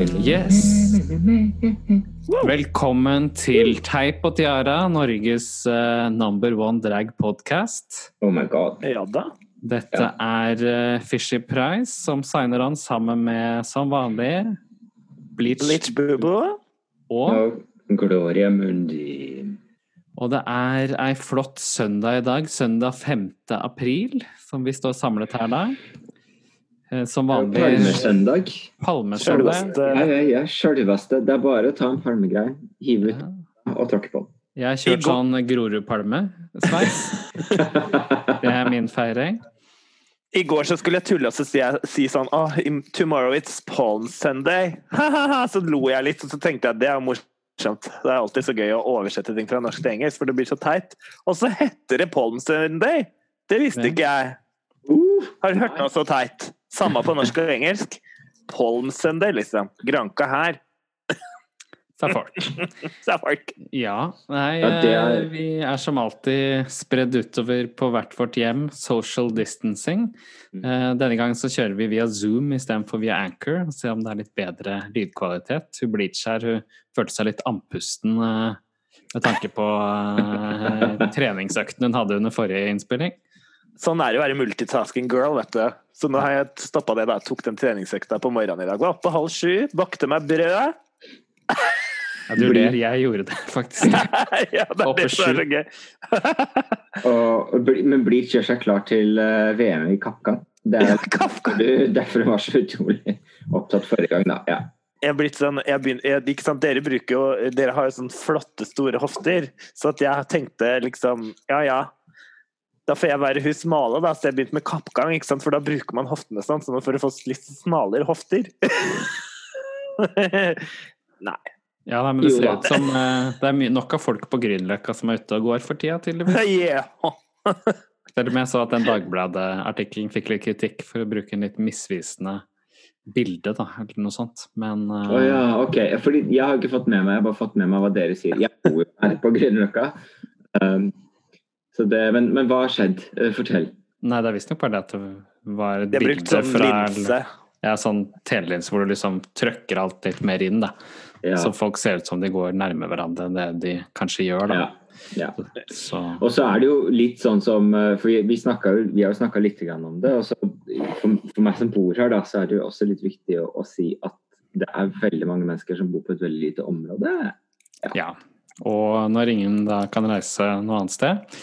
Yes. Velkommen til Teip og Tiara, Norges uh, number one drag podcast. Oh my god. Ja da. Dette Ja. er uh, Fishy Price som signer an sammen med, som vanlig, Bleach, Bleach Bubo. Og Gloria Mundi. Og det er ei flott søndag i dag, søndag 5. april, som vi står samlet her da. Eh, Som vanlig Palmesøndag. palmesøndag. Sjølveste Ja, ja, ja. Det er bare å ta en palmegrein, hive ut Ja. og tråkke på den. Jeg har kjørt sånn Grorudpalme-sveis. Det er min feiring. I går så skulle jeg tulle og så si, si sånn oh, Tomorrow it's Palm Sunday. så lo jeg litt, og så tenkte jeg det er morsomt. Det er alltid så gøy å oversette ting fra norsk til engelsk, for det blir så teit. Og så heter det Palm Sunday! Det visste ikke jeg. Uh, Har du hørt noe så teit? Samme på norsk og engelsk. Palm Sunday, liksom. Granka her. Sa folk. Sa folk. Ja. Nei, Ja, det er- eh, vi er som alltid spredd utover på hvert vårt hjem. Social distancing. Mm. Eh, Denne gangen så kjører vi via Zoom istedenfor via Anchor. og Se om det er litt bedre lydkvalitet. Hun Bleacher hun følte seg litt andpusten eh, med tanke på treningsøkten hun hadde under forrige innspilling. Sånn er det å være multitasking girl, vet du. Så nå har jeg stoppa det. da. Jeg tok den treningsøkta på morgenen i dag. Var oppe halv sju, bakte meg brød. Ja, du ler, jeg gjorde det faktisk. ja, det er det som er så gøy. og, men blir seg klar til eh, VM i Kapkan. Det er Ja, du- derfor hun var så utrolig opptatt forrige gang, da. Ja. Jeg er blitt sånn, jeg begynner, jeg, ikke sant, dere bruker jo Dere har jo sånne flotte, store hofter. Så at jeg tenkte liksom Ja, ja. Da får jeg være hun smale, da. Så jeg begynte med kappgang, ikke sant? for da bruker man hoftene sånn. sånn for å få litt smalere hofter. Nei. Ja, nei, men det ser ut som eh, det er nok av folk på Grünerløkka som er ute og går for tida, tydeligvis. Yeah. Selv om jeg så at den Dagbladet-artikkelen fikk litt kritikk for å bruke en litt misvisende bilde, da, eller noe sånt. Men uh... oh, ja, ok. Fordi jeg har ikke fått med meg, jeg har bare fått med meg hva dere sier. Jeg bor her på Grünerløkka. Um, så det, men, men hva har skjedd? Eh, Fortell. Nei, det er visstnok bare det at det var et bilde fra... Det bilde sånn fra linse. ja, sånn telelinse hvor du liksom trøkker alt litt mer inn, da. Ja. Så folk ser ut som de går nærme hverandre enn det de kanskje gjør, da. ja. ja. Så Og så er det jo litt sånn som eh, For vi, vi, snakket, vi har jo snakka litt om det. Og så for, for meg som bor her, da, så er det jo også litt viktig å, å si at det er veldig mange mennesker som bor på et veldig lite område. ja. Og når ingen da kan reise noe annet sted,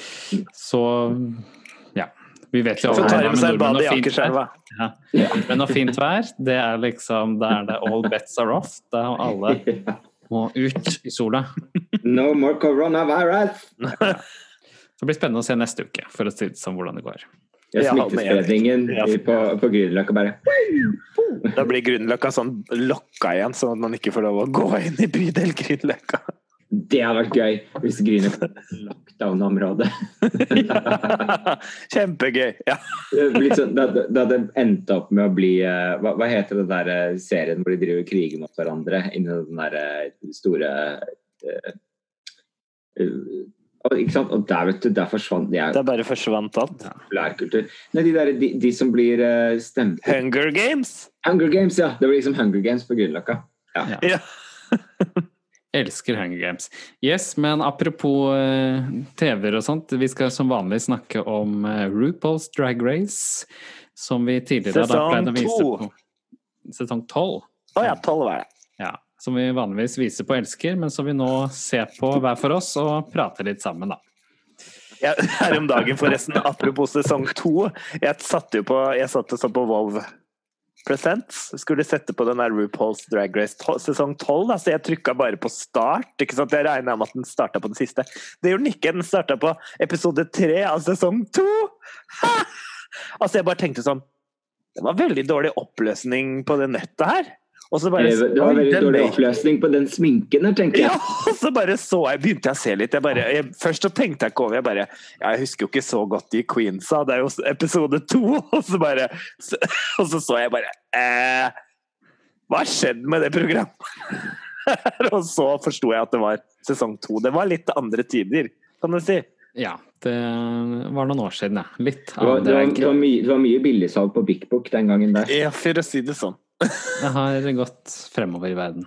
så ja. Vi vet jo alle tar her med seg nordmenn bad i fint vær. Akerselva. Ja. Men når fint vær, det er liksom Da er det all bets are off. Da alle må ut i sola. No more coronavirus! Det blir spennende å se neste uke, for å si det sånn hvordan det går. Ja, smittespredningen ja. på, på Grünerløkka bare Da blir Grünerløkka sånn lokka igjen, sånn at man ikke får lov å gå inn i bydel Grünerløkka. Det hadde vært gøy hvis Grünerløkka var lockdown-område. Kjempegøy. Ja. Det sånn- Det hadde- det hadde endt opp med å bli eh, Hva, hva heter den der eh, serien hvor de driver kriger mot hverandre inni den der eh, store uh, Ikke sant? Og der, vet du, der forsvant Det er bare forsvant alt. populærkultur. Nei, de, der, de, de som blir stemt Hunger Games! Hunger Games, ja! Det blir liksom Hunger Games på Grünerløkka. Ja. Ja. Elsker Hunger Games. Yes, men apropos eh, TV-er og sånt, vi skal som vanlig snakke om eh, RuPaul's Drag Race, som vi tidligere har da å vise to. på Sesong tolv. Å ja, tolv var det. Ja, som vi vanligvis viser på Elsker, men som vi nå ser på hver for oss og prater litt sammen, da. Ja, her om dagen, forresten, apropos sesong to. Jeg satt jo på Jeg satt og så på Vov Presents. Skulle sette på den der RuPaul's Drag Race sesong tolv. Så jeg trykka bare på start. Ikke sant? Jeg regna med at den starta på den siste. Det gjorde den ikke. Den starta på episode tre av sesong to! Altså, jeg bare tenkte sånn Det var veldig dårlig oppløsning på det nettet her. Og så bare Det, det var Oi, veldig dårlig oppløsning på den sminken her, tenker jeg. ja, og så bare så jeg, begynte jeg å se litt. Jeg bare, jeg, først så tenkte jeg ikke over. Jeg bare ja, Jeg husker jo ikke så godt de Queensa. Det er jo episode to. Og så bare så, Og så så jeg bare eh, Hva har skjedd med det programmet? og så forsto jeg at det var sesong to. Det var litt andre tider, kan du si. Ja, det var noen år siden, ja. Litt Det var, det var, det var, mye, det var mye billigsalg på Big Book den gangen der. Ja, for å si det sånn. Det har gått fremover i verden.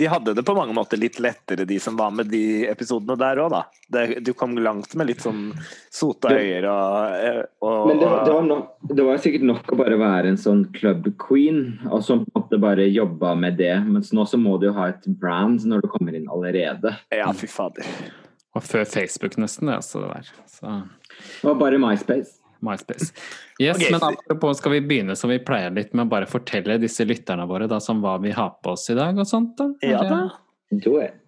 De hadde det på mange måter litt lettere, de som var med de episodene der òg, da. Det, du kom langt med litt sånn sota øyer og, og Men det, var- det, var nok, det var sikkert nok å bare være en sånn club queen, og som på en måte bare jobba med det. Mens nå så må du jo ha et brand når du kommer inn allerede. Ja, fy fader. Og før Facebook nesten, det også det der. Så Det var bare MySpace. MySpace. Yes, okay. men apropos skal vi begynne som vi pleier litt med å bare fortelle disse lytterne våre da, som hva vi har på oss i dag og sånt da? Ja da. Do it.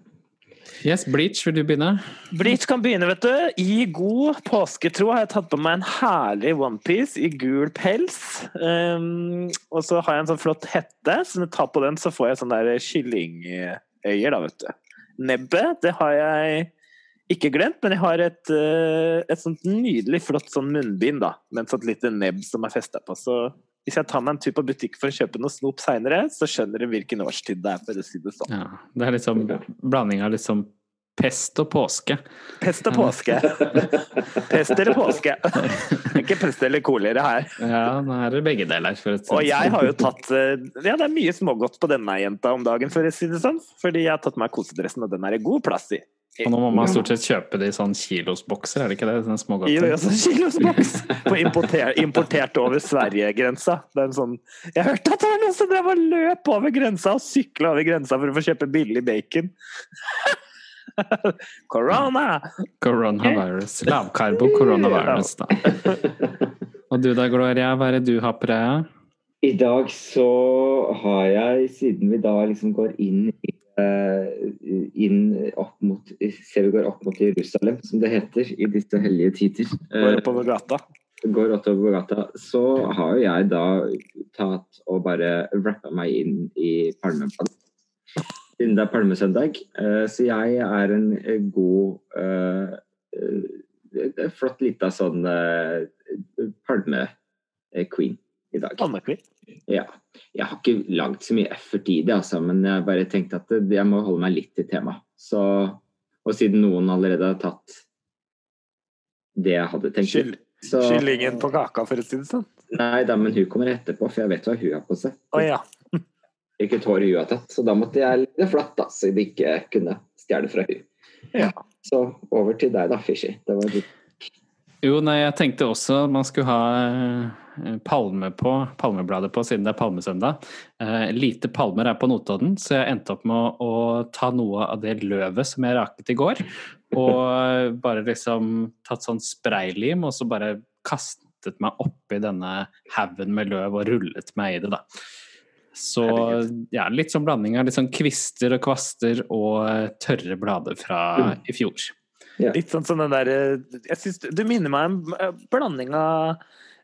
Yes, Bleach, vil du begynne? Bleach kan begynne, vet du. I god påsketro har jeg tatt på meg en herlig onepiece i gul pels. Um, og så har jeg en sånn flott hette, så når jeg tar på den, så får jeg sånne der kyllingøyer, da, vet du. Nebbet, det har jeg ikke glemt, men jeg har et, eh, et sånt nydelig flott sånn munnbind, da, med et sånt lite nebb som er festa på. Så hvis jeg tar meg en tur på butikk for å kjøpe noe snop seinere, så skjønner du hvilken årstid det er, for å si det sånn. Ja, det er liksom blanding av liksom pest og påske. Pest og påske. Pest eller påske. Ikke pest eller kolere her. Ja, nå er det begge deler. Og jeg sånn. har jo tatt eh, Ja, det er mye smågodt på denne jenta om dagen, for å si det sånn. Fordi jeg har tatt meg kosedressen, og den er det god plass i. Og nå må man stort sett kjøpe det i sånn kilosbokser, er det ikke det? Sånne I smågodter. sånn kilosboks på importer, importert over Sverige-grensa. Det er en sånn Jeg hørte at det var noen som drev og løp over grensa og sykla over grensa for å få kjøpe billig bacon. Corona! Coronavirus. Lavkarbo coronavirus, da. Og du da, Gloria, hva er det du har på deg? I dag så har jeg, siden vi da liksom går inn i inn opp mot Ser vi går opp mot Jerusalem, som det heter i disse hellige tider. eh, Går oppover gata. går oppover gata, så har jo jeg da tatt og bare wrappa meg inn i palmebladet. Siden det er palmesøndag. Eh, Så jeg er en eh, god eh, eh, Flott lita sånn eh, palme-queen i dag. Palmekvitt. Ja. Jeg har ikke lagd så mye effort i det, altså, men jeg bare tenkte at jeg må holde meg litt til temaet. Og siden noen allerede har tatt det jeg hadde tenkt Skyld. så Kyllingen på kaka, for å si det sånn. Nei da, men hun kommer etterpå, for jeg vet hva hun har på seg. Oh, ja. Ikke et hår hun har tatt, så da måtte jeg legge det flatt, da, så de ikke kunne stjele fra hun. Ja. Så over til deg da, Fishy. Det var ditt. Jo, nei, jeg tenkte også man skulle ha eh, palme på, palmebladet på siden det er palmesøndag. Eh, lite palmer er på Notodden, så jeg endte opp med å, å ta noe av det løvet som jeg raket i går, og bare liksom tatt sånn spraylim, og så bare kastet meg oppi denne haugen med løv og rullet meg i det, da. Så ja, litt sånn blanding av litt sånn kvister og kvaster og eh, tørre blader fra i fjor. Litt sånn som den derre Jeg syns du minner meg om en blanding av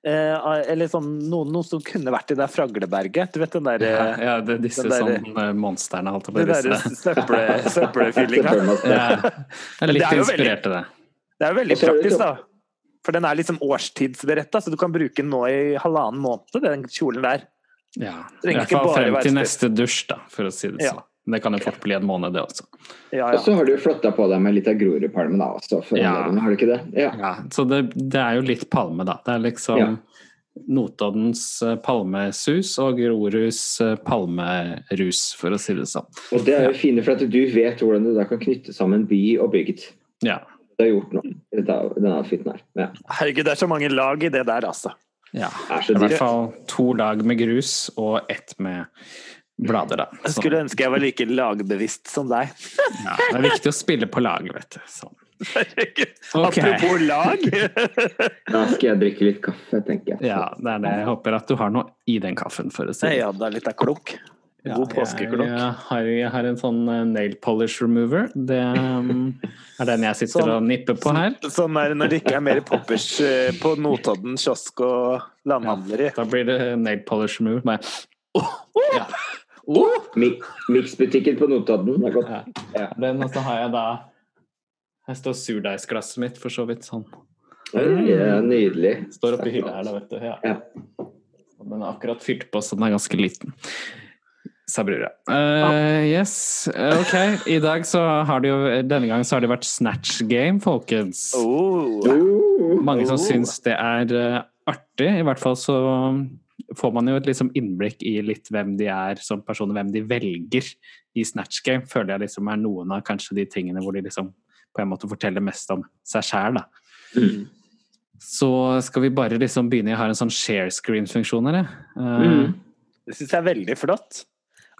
eh, Eller sånn noe, noe som kunne vært i det Fragleberget. Du vet den Ja, ja det, disse den der- sånn monstrene, holdt jeg på Den å si. søppel, søppelfyllinga. Ja, jeg er litt er inspirert til det. Det er jo veldig Og så det praktisk, da. For den er liksom årstidsberetta, så du kan bruke den nå i halvannen måned, den kjolen der. Ja, I hvert fall frem til neste dusj, da, for å si det Ja. Men det kan jo fort bli en måned, det også. Ja, Og så har du flytta på deg med litt av Grorudpalmen da, også, for Ja. anledningen, har du ikke det? Ja. Ja, så det, det er jo litt palme, da. Det er liksom Ja. Notoddens eh, palmesus og Groruds eh, palmerus, for å si det sånn. Og det er jo fint, for at du vet hvordan du da kan knytte sammen by og bygd. Ja. Det har gjort noe i denne outfiten her. Ja. Herregud, det er så mange lag i det der, altså. ja. Det er I hvert fall to lag med grus og ett med blader, da. Jeg Så, skulle ønske jeg var like lagbevisst som deg. ja, det er viktig å spille på lag, vet du. Sånn. Okay. Apropos lag. Da skal jeg drikke litt kaffe, tenker jeg. Ja, det er det. Jeg håper at du har noe i den kaffen, for å si det Ja, det er litt av klunk. Ja, God påskeklokk. Jeg, jeg, har, jeg har en sånn eh, nail polish remover. Det um, er den jeg sitter Sånn- og nipper på her. Sånn er det når det ikke er mer poppers eh, på Notodden kiosk og landhandler i. Da blir det nail polish remover. Bare, ja. Mi- Miksbutikken på Notodden. Det er godt. Ja. Ja. Den, og så har jeg da Her står surdeigsglasset mitt, for så vidt. sånn. Ja, nydelig. Står oppi hylla her, da, vet du. Ja. Ja. Den er akkurat fylt på, så den er ganske liten. Sabrura. Uh, yes, ok. I dag så har det jo Denne gangen så har det vært Snatch Game, folkens. Oh. Oh. Mange som Oh. syns det er eh, artig. I hvert fall så får man jo et liksom innblikk i litt hvem de er som personer, hvem de velger i Snatch Game. Føler jeg liksom er noen av kanskje de tingene hvor de liksom på en måte forteller mest om seg sjæl, da. Mm. Så skal vi bare liksom begynne Jeg har en sånn share screen-funksjon her, jeg. Eh, Mm. Det syns jeg er veldig flott.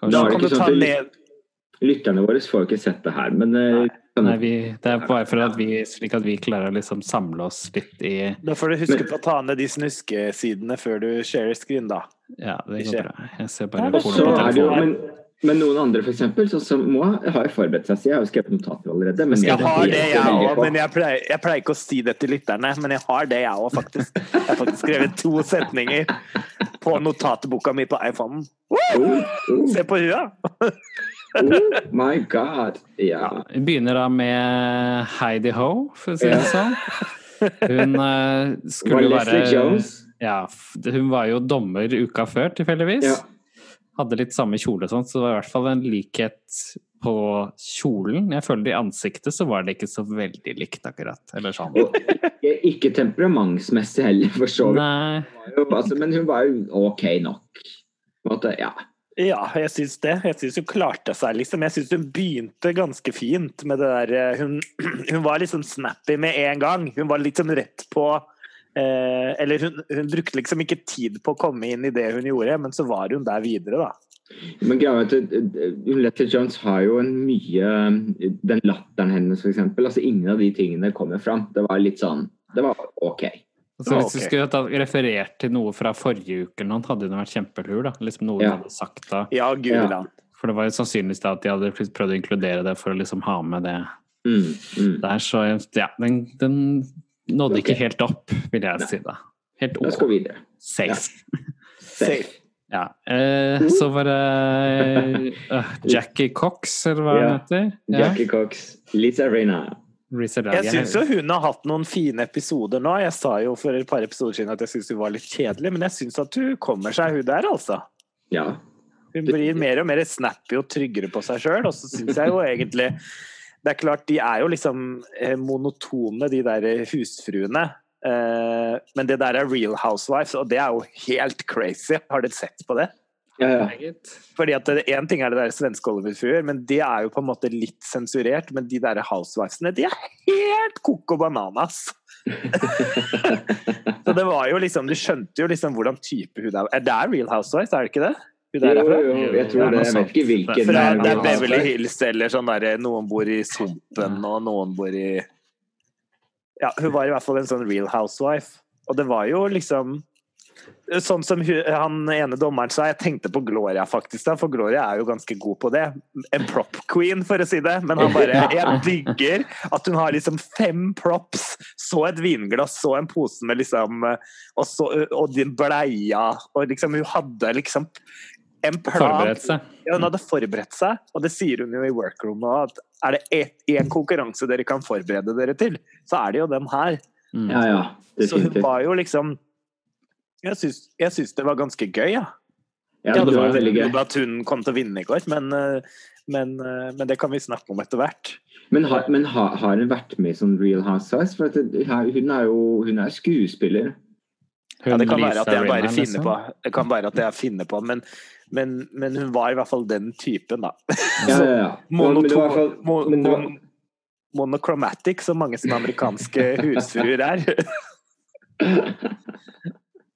kanskje- Da kan du ta ned Lytterne våre får jo ikke sett det her, men eh, kan- Nei, vi, det er bare for at vi, slik at vi klarer å liksom samle oss litt i Da får du huske på å ta ned de snuskesidene før du sharer screen, da. Ja, det går bra. Jeg ser bare så på telefonen. men, men noen andre, eksempel, sånn som Moa, har jo forberedt seg. Så jeg har jo skrevet notater allerede. Men Jeg har det, jeg òg, men jeg pleier, jeg pleier ikke å si det til lytterne. Men jeg har det, jeg òg, faktisk. Jeg har faktisk skrevet to setninger på notatboka mi på iPhonen. Oh, oh, Se på hua! Oh my god. Ja. Vi begynner da med Heidi Ho, for å si det sånn. Hun eh, skulle jo være Jones? ja, Hun var jo dommer uka før, tilfeldigvis. Ja. Hadde litt samme kjole og sånt, så det var i hvert fall en likhet på kjolen. Jeg føler i ansiktet så var det ikke så veldig likt, akkurat. Eller sånn. Ikke, ikke temperamentsmessig heller, for så vidt. Altså, men hun var jo ok nok. På en måte, ja. Ja, jeg syns det. Jeg syns hun klarte seg, liksom. Jeg syns hun begynte ganske fint med det der eh, Hun, hun var liksom snappy med en gang. Hun var liksom rett på eh, Eller hun, hun brukte liksom ikke tid på å komme inn i det hun gjorde, men så var hun der videre, da. Men greia at uh, Leslie Jones har jo en mye Den latteren hennes, eksempel. Altså, ingen av de tingene kommer fram. Det var litt sånn Det var ok. Altså, Ja, hvis du ok. skulle referert til noe fra forrige uke, noen, hadde det vært kjempelur. da. Liksom Noe Ja. hun hadde sagt da. Ja, gud Ja. For det var jo sannsynligvis da at de hadde prøvd å inkludere det for å liksom ha med det Mm, mm. der. Så ja, den, den nådde okay. ikke helt opp, vil jeg si da. Helt opp. Da skal vi videre. Safe. Safe. Ja. Eh, så var det uh, Jackie Cox, eller hva hun heter. Ja. Jackie Cox. Liz Reyna. Jeg syns jo hun har hatt noen fine episoder nå. Jeg sa jo for et par episoder siden at jeg syns hun var litt kjedelig, men jeg syns at hun kommer seg, hun der, altså. Ja. Hun blir mer og mer snappy og tryggere på seg sjøl, og så syns jeg jo egentlig Det er klart, de er jo liksom eh, monotone, de der husfruene. Eh, Men det der er Real Housewives, og det er jo helt crazy. Har dere sett på det? Ja, ja. Fordi at Én ting er det der svenske Oliver-fruer, men det er jo på en måte litt sensurert. Men de der housewivesene, de er helt coco bananas! Så det var jo liksom, Du skjønte jo liksom hvordan type hun er. Er det Real Housewives, er det ikke det? Hun der Jo, er fra? jo, jeg tror det. Jeg vet ikke hvilken Fra, er det er Beverly Hills eller sånn derre Noen bor i Sumpen, og noen bor i Ja, hun var i hvert fall en sånn real housewife. Og det var jo liksom Sånn som han ene dommeren sa, jeg tenkte på Gloria faktisk, da, for Gloria er jo ganske god på det. En prop queen, for å si det. Men han bare Jeg digger at hun har liksom fem props, så et vinglass, så en pose med liksom Og, så, og din bleia, og liksom Hun hadde liksom en plan Forberedt seg. ja, hun hadde forberedt seg, og det sier hun jo i workroom nå, at er det én konkurranse dere kan forberede dere til, så er det jo den her. Mm. Ja, ja. Så hun var jo liksom Jeg syns, jeg syns det var ganske gøy, ja. Ja, det, det var veldig gøy. at hun kom til å vinne i går, men, eh, men, eh, men det kan vi snakke om etter hvert. Men, har, men har, har hun vært med i sånn Real Housewives? For at det, hun er jo hun er skuespiller. Ja, det kan være at jeg bare finner liksom. på, det kan være at jeg finner på men, men, men hun var i hvert fall den typen, da. Ja, ja, ja. Monoton, mon, monochromatic, som mange som amerikanske husfruer er.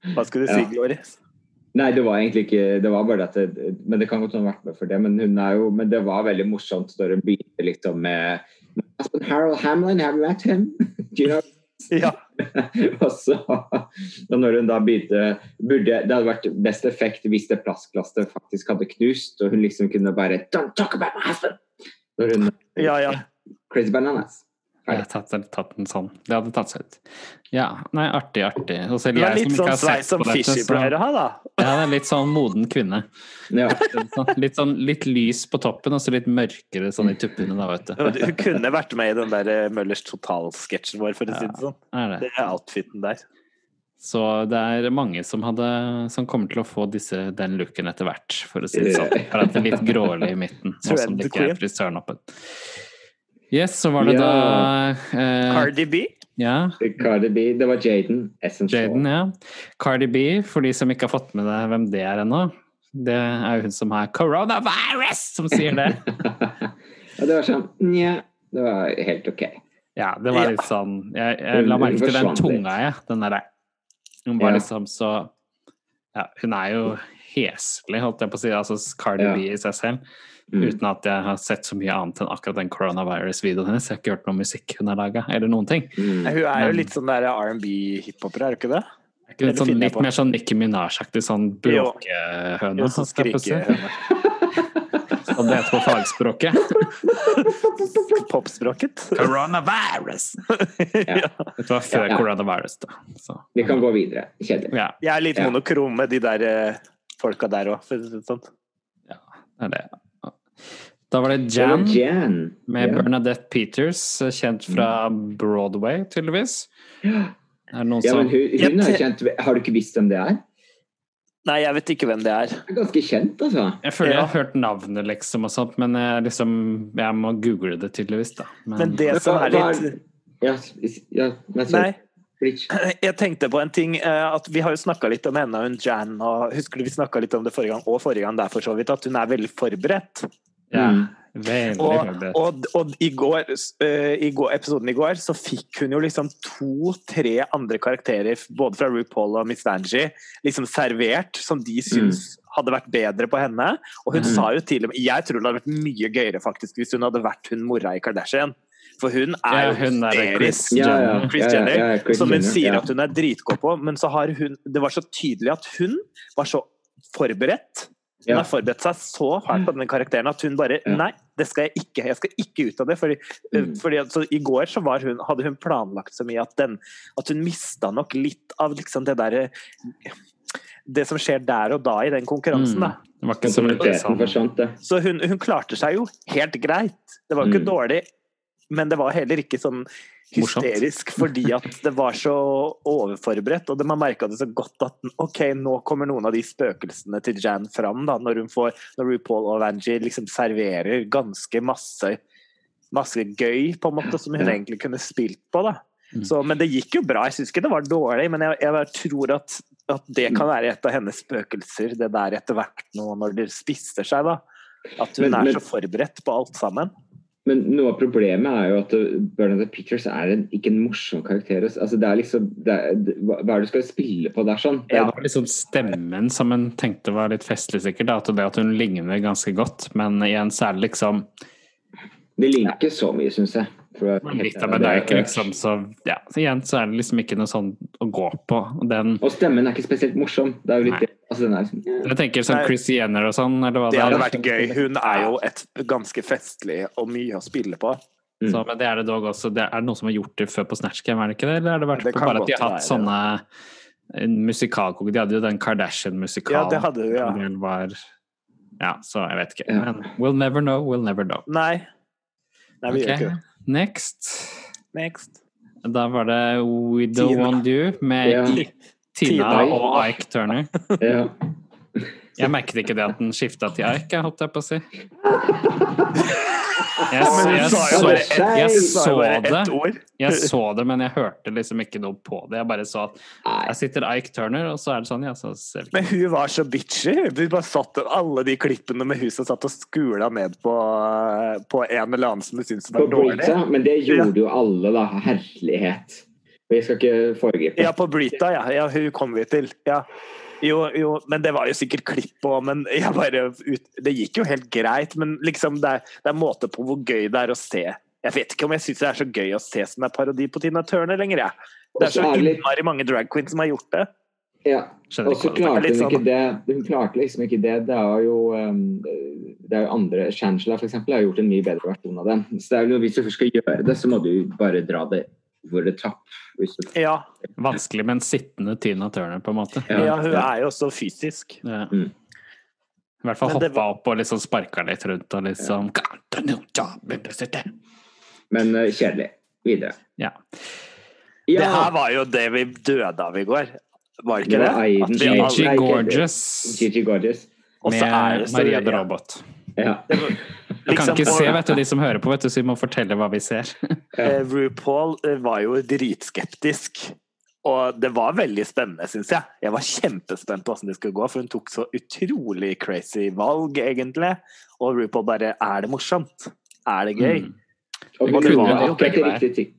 Hva skulle du si, Ja. Glory? Nei, det var egentlig ikke Det var bare at det, Men det kan godt ha vært med for det. Men hun er jo Men det var veldig morsomt da hun begynte liksom med Husband Harold Hamlin, have you met him? Do you know? Ja. og så og når hun da begynte burde, Det hadde vært best effekt hvis det plastglasset faktisk hadde knust, og hun liksom kunne bare Don't talk about my husband! Når hun ja, ja. Crazy bananas. Jeg har tatt, tatt den sånn. Det hadde tatt seg ut. Ja, nei, artig, artig. Og selv Det jeg litt som sånn ikke har sveis sett som på dette, Fishy så pleier å ha, da. ja, det er litt sånn moden kvinne. Ja. Sånn- Litt sånn litt lys på toppen, og så litt mørkere sånn i tuppene, da, vet du. Hun kunne vært med i den der eh, Møllers Total-sketsjen vår, for å si det sånn. Er det. Det er outfiten der. Så det er mange som, hadde, som kommer til å få disse, den looken etter hvert, for å si det sånn. For at det er litt grålig i midten, nå som det ikke er frisøren oppe. Yes, så var det Ja. da eh, Cardi B. Ja, Cardi B. Det var Jaden. Essence. Jaden, ja. Cardi B, for de som ikke har fått med deg hvem det er ennå. Det er jo hun som har 'coronavirus', som sier det. ja, det var sånn Nja, det var helt ok. Ja, det var Ja. litt sånn Jeg, jeg la merke til den tunga, jeg. Den derre Hun var Ja. liksom så Ja, hun er jo heslig, holdt jeg på å si. Altså Cardi Ja. B i seg selv. Mm. Uten at jeg har sett så mye annet enn akkurat den coronavirus-videoen hennes. Jeg har ikke hørt noe musikk hun har laga, eller noen ting. Mm. Hun er jo Men- litt sånn der R&B-hiphoper, er hun ikke det? Er ikke litt, sånn, litt mer sånn Nicki Minaj-aktig sånn Jo. bråkehøne? Jo, sånn skriker Som det heter på fagspråket. Popspråket. Coronavirus! Ja. Dette var før Ja. coronavirus, da. Så, Vi kan gå videre. Kjedelig. ja, Jeg er litt Ja. monokrom med de der eh, folka der òg, for å si det sånn. det er det. Da var det Det var Jan Jan. med ja. Bernadette Peters, kjent fra Broadway, tydeligvis. Ja. Er det noen ja, men som hun, hun er kjent Har du ikke visst hvem det er? Nei, jeg vet ikke hvem det er. Det er ganske kjent, altså. Jeg føler jeg har hørt navnet, liksom, og sånt, men jeg, liksom, jeg må google det tydeligvis, da. Men, Men det som er litt Ja, ja men så, Nei, jeg tenkte på en ting. eh, at Vi har jo snakka litt om henne og hun Jan, og husker du vi snakka litt om det forrige gang, og forrige gang der for så vidt, at hun er veldig forberedt. Ja, Mm. veldig Og, forberedt. og, og i, går, uh, i går, episoden i går så fikk hun jo liksom to-tre andre karakterer, både fra RuPaul og Miss Vanjie, liksom servert, som de syns hadde vært bedre på henne. Og hun Mm. sa jo til og med Jeg tror det hadde vært mye gøyere faktisk hvis hun hadde vært hun mora i Kardashian. For hun er jo er hysterisk. Chris Ja, ja. Chris Jenner, ja, ja, Chris som hun sier ja. at hun er dritgod på, men så har hun Det var så tydelig at hun var så forberedt. Hun Ja. har forberedt seg så fælt på denne karakteren at hun bare Ja. Nei, det skal jeg ikke. Jeg skal ikke ut av det. Fordi, Mm. fordi altså, I går så var hun, hadde hun planlagt så mye at, den, at hun mista nok litt av liksom det derre Det som skjer der og da i den konkurransen. da. Det var ikke så mye sånn. Så hun, hun klarte seg jo helt greit. Det var ikke Mm. dårlig, men det var heller ikke sånn. Hysterisk fordi at det var så overforberedt. Og de man merka det så godt at ok, nå kommer noen av de spøkelsene til Jan fram. da, Når hun får, når RuPaul og Vanji liksom serverer ganske masse masse gøy, på en måte, som hun egentlig kunne spilt på. da. Mm. Så, men det gikk jo bra. Jeg syns ikke det var dårlig, men jeg, jeg tror at, at det kan være et av hennes spøkelser, det der etter hvert nå når det spisser seg. da. At hun er så forberedt på alt sammen. Men noe av problemet er jo at Bernadette Pictures er en, ikke en morsom karakter. Altså, det er liksom, det er, hva er det du skal spille på der, sånn? Det er- Ja. Liksom stemmen som hun tenkte var litt festlig, sikkert. At det at hun ligner ganske godt. Men igjen så er det liksom Det ligner ikke så mye, syns jeg. for å litt. Men det er ikke liksom så Ja, så igjen så er det liksom ikke noe sånn å gå på. Den Og stemmen er ikke spesielt morsom. Det er jo litt Nei. det. Altså, den er liksom, ja. Jeg tenker sånn Chris Jenner og sånn, eller hva Det det hadde vært gøy. Hun er jo et ganske festlig og mye å spille på. Mm. Så, men det er det dog også. Det er det noen som har gjort det før på Snatch Game, er det ikke det? Eller er det vært Det bare at de har hatt være, sånne en musikalkoke? De hadde jo den Kardashian-musikalen. Ja, det hadde de, ja. var Ja, så jeg vet ikke. Ja. Men we'll never know, we'll never know. Nei. Nei, vi gjør ikke det. Next. Next. Da var det We Don't Tina. Want You med Ja. Tina og Ike Turner. Ja. Jeg merket ikke det at den skifta til Ike, jeg holdt jeg på å si. Jeg, jeg, så, jeg så det, jeg så det, men jeg hørte liksom ikke noe på det. Jeg bare så at jeg sitter Ike Turner, og så er det sånn, ja, så ser Men hun var så bitchy. Vi bare satt alle de klippene med huset satt og skula ned på, på en eller annen som du syntes var dårlig. Men det gjorde jo alle, da. Herlighet. Vi skal ikke foregripe. Ja, på Brita, ja. ja. Hun kom vi til. Ja. Jo, jo, men det var jo sikkert klipp òg, men jeg bare ut, Det gikk jo helt greit, men liksom det er, det er måte på hvor gøy det er å se. Jeg vet ikke om jeg syns det er så gøy å se som en parodi på Tina Turner lenger, jeg. Det er så innmari mange drag queens som har gjort det. Ja. Og så klarte hun ikke sånn- det. Hun klarte liksom ikke det. Det er jo, um, det er jo andre Shangela for eksempel, har gjort en mye bedre versjon av den. Så det er jo, hvis du først skal gjøre det, så må du bare dra det over the top. Hvis du, Ja, Vanskelig med en sittende Tina Turner, på en måte. Ja, ja hun er jo også fysisk. Ja. Mm. I hvert fall hoppa var... opp og liksom sparka litt rundt og liksom Got a new job in the city. Men uh, kjedelig. Videre. Ja. Det her var jo det vi døde av i går. Var ikke det? alle- Gigi Gorgeous Gigi Gorgeous. Med Maria the ja. Robot. Ja. Jeg kan Liksom, ikke se, vet du, de som hører på, vet du, så vi må fortelle hva vi ser. ja. RuPaul eh, var jo dritskeptisk. Og det var veldig spennende, syns jeg. Jeg var kjempespent på hvordan det skulle gå, for hun tok så utrolig crazy valg, egentlig. Og RuPaul bare Er det morsomt? Er det gøy? Mm. Og Det hun kunne gjorde jo begge de riktige.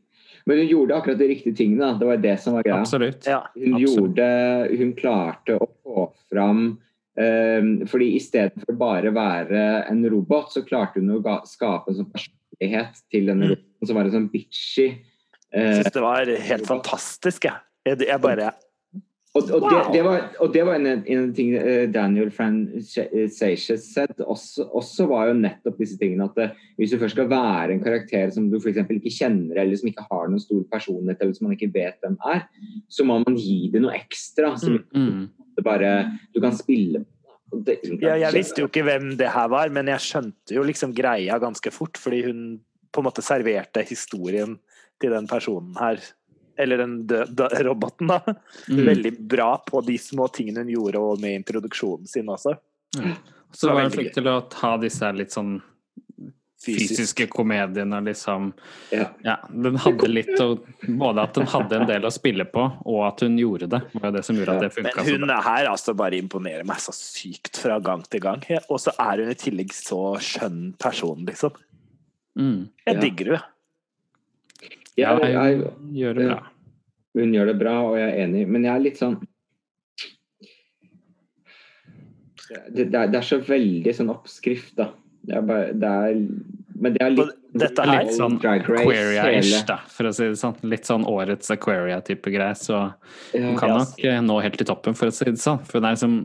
Men hun gjorde akkurat de riktige tingene, da. Det var det som var greia. Absolutt. Ja. Hun Absolutt. gjorde Hun klarte å få fram fordi istedenfor bare være en robot, så klarte hun å skape en sånn personlighet til denne Mm. roboten som var en sånn bitchy. Jeg eh, syns det var helt fantastisk, jeg. Jeg, jeg bare og, og, Wow! det, det var, og det var en, en tingene eh, Daniel Franciscus said også, også var jo nettopp disse tingene at det, hvis du først skal være en karakter som du f.eks. ikke kjenner, eller som ikke har noen stor personlighet, eller som man ikke vet hvem er, så må man gi det noe ekstra. som Mm. Det bare du kan spille det- ja, Jeg visste jo ikke hvem det her var, men jeg skjønte jo liksom greia ganske fort, fordi hun på en måte serverte historien til den personen her. Eller den døde roboten, da. Mm. Veldig bra på de små tingene hun gjorde, og med introduksjonen sin også. Så var hun veldig flink til å ta disse litt sånn fysiske komediene, liksom. Ja. Ja, den hadde litt å Både at den hadde en del å spille på, og at hun gjorde det. var jo det som gjorde at det Men funka hun er her altså bare imponerer meg så sykt fra gang til gang. Og så er hun i tillegg så skjønn person, liksom. Mm. Jeg Ja. digger henne. Ja, Jeg, jeg, hun gjør det bra. hun gjør det bra, og jeg er enig, men jeg er litt sånn Det, det, er, det er så veldig sånn oppskrift, da. Det er bare det er, Men det er litt Dette er Litt sånn Aquaria-ish, da, for å si det sånn. Litt sånn årets Aquaria-type greie. Så hun kan nok eh, nå helt til toppen, for å si det sånn. For det er liksom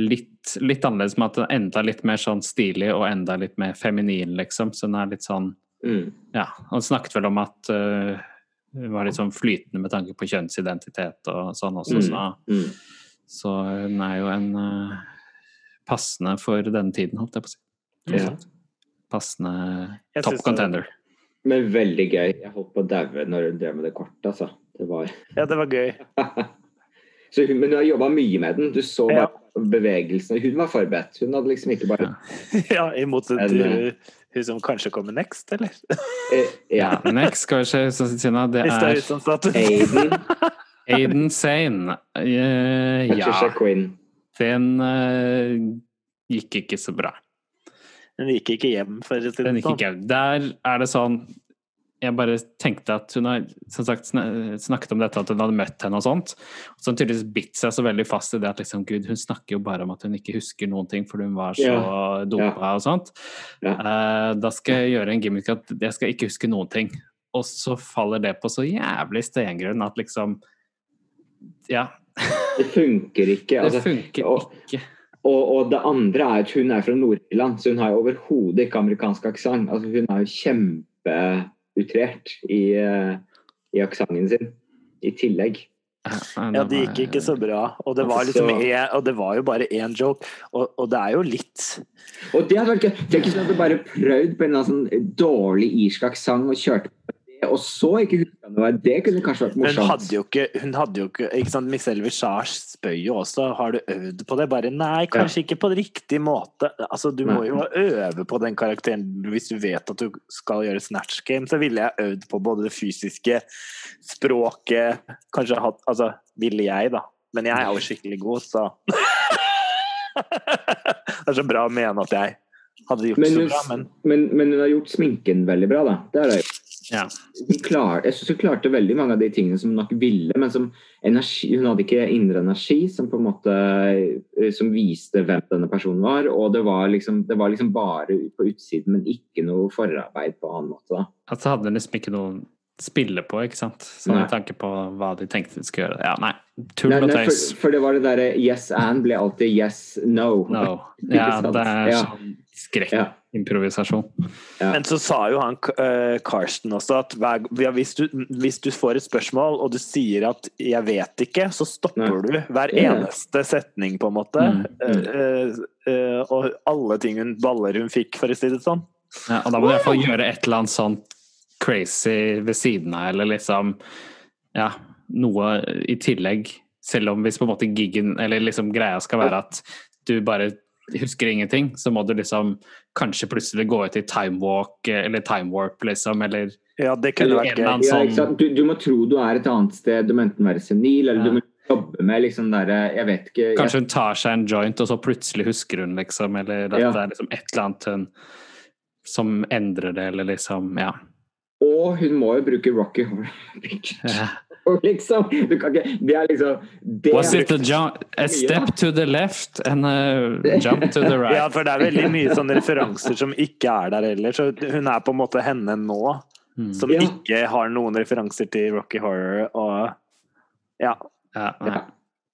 litt, litt annerledes med at den er enda litt mer sånn stilig og enda litt mer feminin, liksom. Så den er litt sånn Mm. Ja. Han snakket vel om at hun var litt sånn flytende med tanke på kjønnsidentitet og sånn også, Mm. så, Mm. så hun er jo en uh, passende for denne tiden, holdt jeg på å si. Ja. Passende Jeg top contender. det-. Men veldig gøy. Jeg holdt på å daue når hun drev med det kortet, altså. Det var Ja, det var gøy. så hun, Men hun har jobba mye med den. Du så Ja. bevegelsene. Hun var forberedt. Hun hadde liksom ikke bare Ja, I motsetning En, til hun som kanskje kommer next, eller? eh, Ja. Ja, next skal vi se, Sina, det er Aiden, Aiden Sane. Uh, ja, den uh, gikk ikke så bra. Den gikk ikke hjem, for å si det sånn. Der er det sånn Jeg bare tenkte at hun har sagt snakket om dette, at hun hadde møtt henne og sånt. Og så hun tydeligvis bitt seg så veldig fast i det at liksom, gud, hun snakker jo bare om at hun ikke husker noen ting fordi hun var så Ja. dopa og sånt. Ja. Uh, da skal jeg gjøre en gimmick at jeg skal ikke huske noen ting. Og så faller det på så jævlig stengrunn at liksom Ja, Det funker ikke. det Altså, funker og- ikke. Og, og det andre er at hun er fra Nord-Irland, så hun har jo overhodet ikke amerikansk aksent. Altså, hun er jo kjempeutrert i, eh, i aksenten sin i tillegg. Ja, det gikk ikke så bra. Og det var, liksom en, og det var jo bare én joke. Og, og det er jo litt Og det hadde vært gøy. Tenk hvis hun hadde bare prøvd på en sånn dårlig irsk aksent og kjørte på og så ikke huska noe. Det kunne kanskje vært morsomt. hun hadde jo ikke, hun hadde jo ikke, ikke sant, Michelle Visage spør jo også har du øvd på det. Bare nei, kanskje ikke på riktig måte. Altså, Du må jo øve på den karakteren hvis du vet at du skal gjøre Snatch Game. Så ville jeg øvd på både det fysiske, språket Kanskje hatt Altså, ville jeg, da. Men jeg er jo skikkelig god, så Det er så bra å mene at jeg hadde gjort Men så bra, men men, men hun har gjort sminken veldig bra, da. Det har hun det. Ja. Klar, jeg synes hun klarte veldig mange av de tingene som hun nok ville, men som energi, hun hadde ikke indre energi som på en måte eh, som viste hvem denne personen var. Og det var liksom, det var liksom bare på utsiden, men ikke noe forarbeid på annen måte. da. At hadde hun liksom ikke noe spille på, ikke sant? Sånn med tanke på hva de tenkte de skulle gjøre. Ja, nei. Tull og tøys. for, for det var det derre yes and ble alltid yes no. No. Ja, det er sånn skrekk. Ja. Men så sa jo han eh, Karsten også at hver, ja, hvis, du, hvis du får et spørsmål og du sier at 'jeg vet ikke', så stopper Nei. du hver Ja. eneste setning, på en måte. Mm, mm. Eh, eh, og alle ting hun, baller hun fikk, for å si det sånn. Ja, og da må du i hvert fall gjøre et eller annet sånt crazy ved siden av, eller liksom Ja, noe i tillegg. Selv om hvis på en måte giggen, eller liksom greia skal være at du bare husker ingenting, så må du liksom kanskje plutselig gå ut i time walk eller time warp, liksom, eller Ja, det kunne Eller vært gøy. Ja, sånn ikke sant? Du, du må tro du er et annet sted, du må enten være senil, eller Ja. du må jobbe med liksom der, Jeg vet ikke jeg, Kanskje hun tar seg en joint, og så plutselig husker hun, liksom, eller at Ja. det er liksom et eller annet hun som endrer det, eller liksom Ja. Og hun må jo bruke Rocky Horror Picture Ja. liksom. Du kan ikke Det er liksom det Was it a, jump, a step to the left and a jump to the right? Ja, for det er veldig mye sånne referanser som ikke er der heller. Så hun er på en måte henne nå, Mm. som Ja. ikke har noen referanser til Rocky Horror og Ja, Ja, nei. Ja.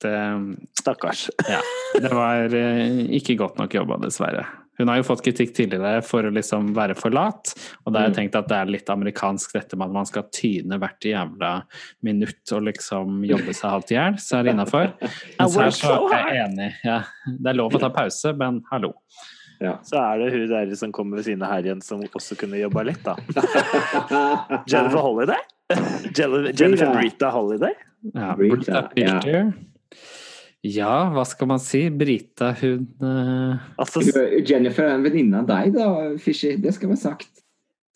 Det, stakkars. ja. det var eh, ikke godt nok jobba, dessverre. Hun har jo fått kritikk tidligere for å liksom være for lat, og da har jeg Mm. tenkt at det er litt amerikansk dette med at man skal tyne hvert jævla minutt og liksom jobbe seg halvt i hjel, så er det innafor. Mens her så er jeg enig. Ja. Det er lov å ta pause, men hallo. Ja. Så er det hun der som kommer ved siden av her igjen, som også kunne jobba litt, da. Jennifer Holiday? Jennifer Jennifer Brita Holiday? Ja, Brita, Fischer. Ja, hva skal man si? Brita, hun uh... Altså, Jennifer er en venninne av deg, da, Fishy. Det skal være sagt.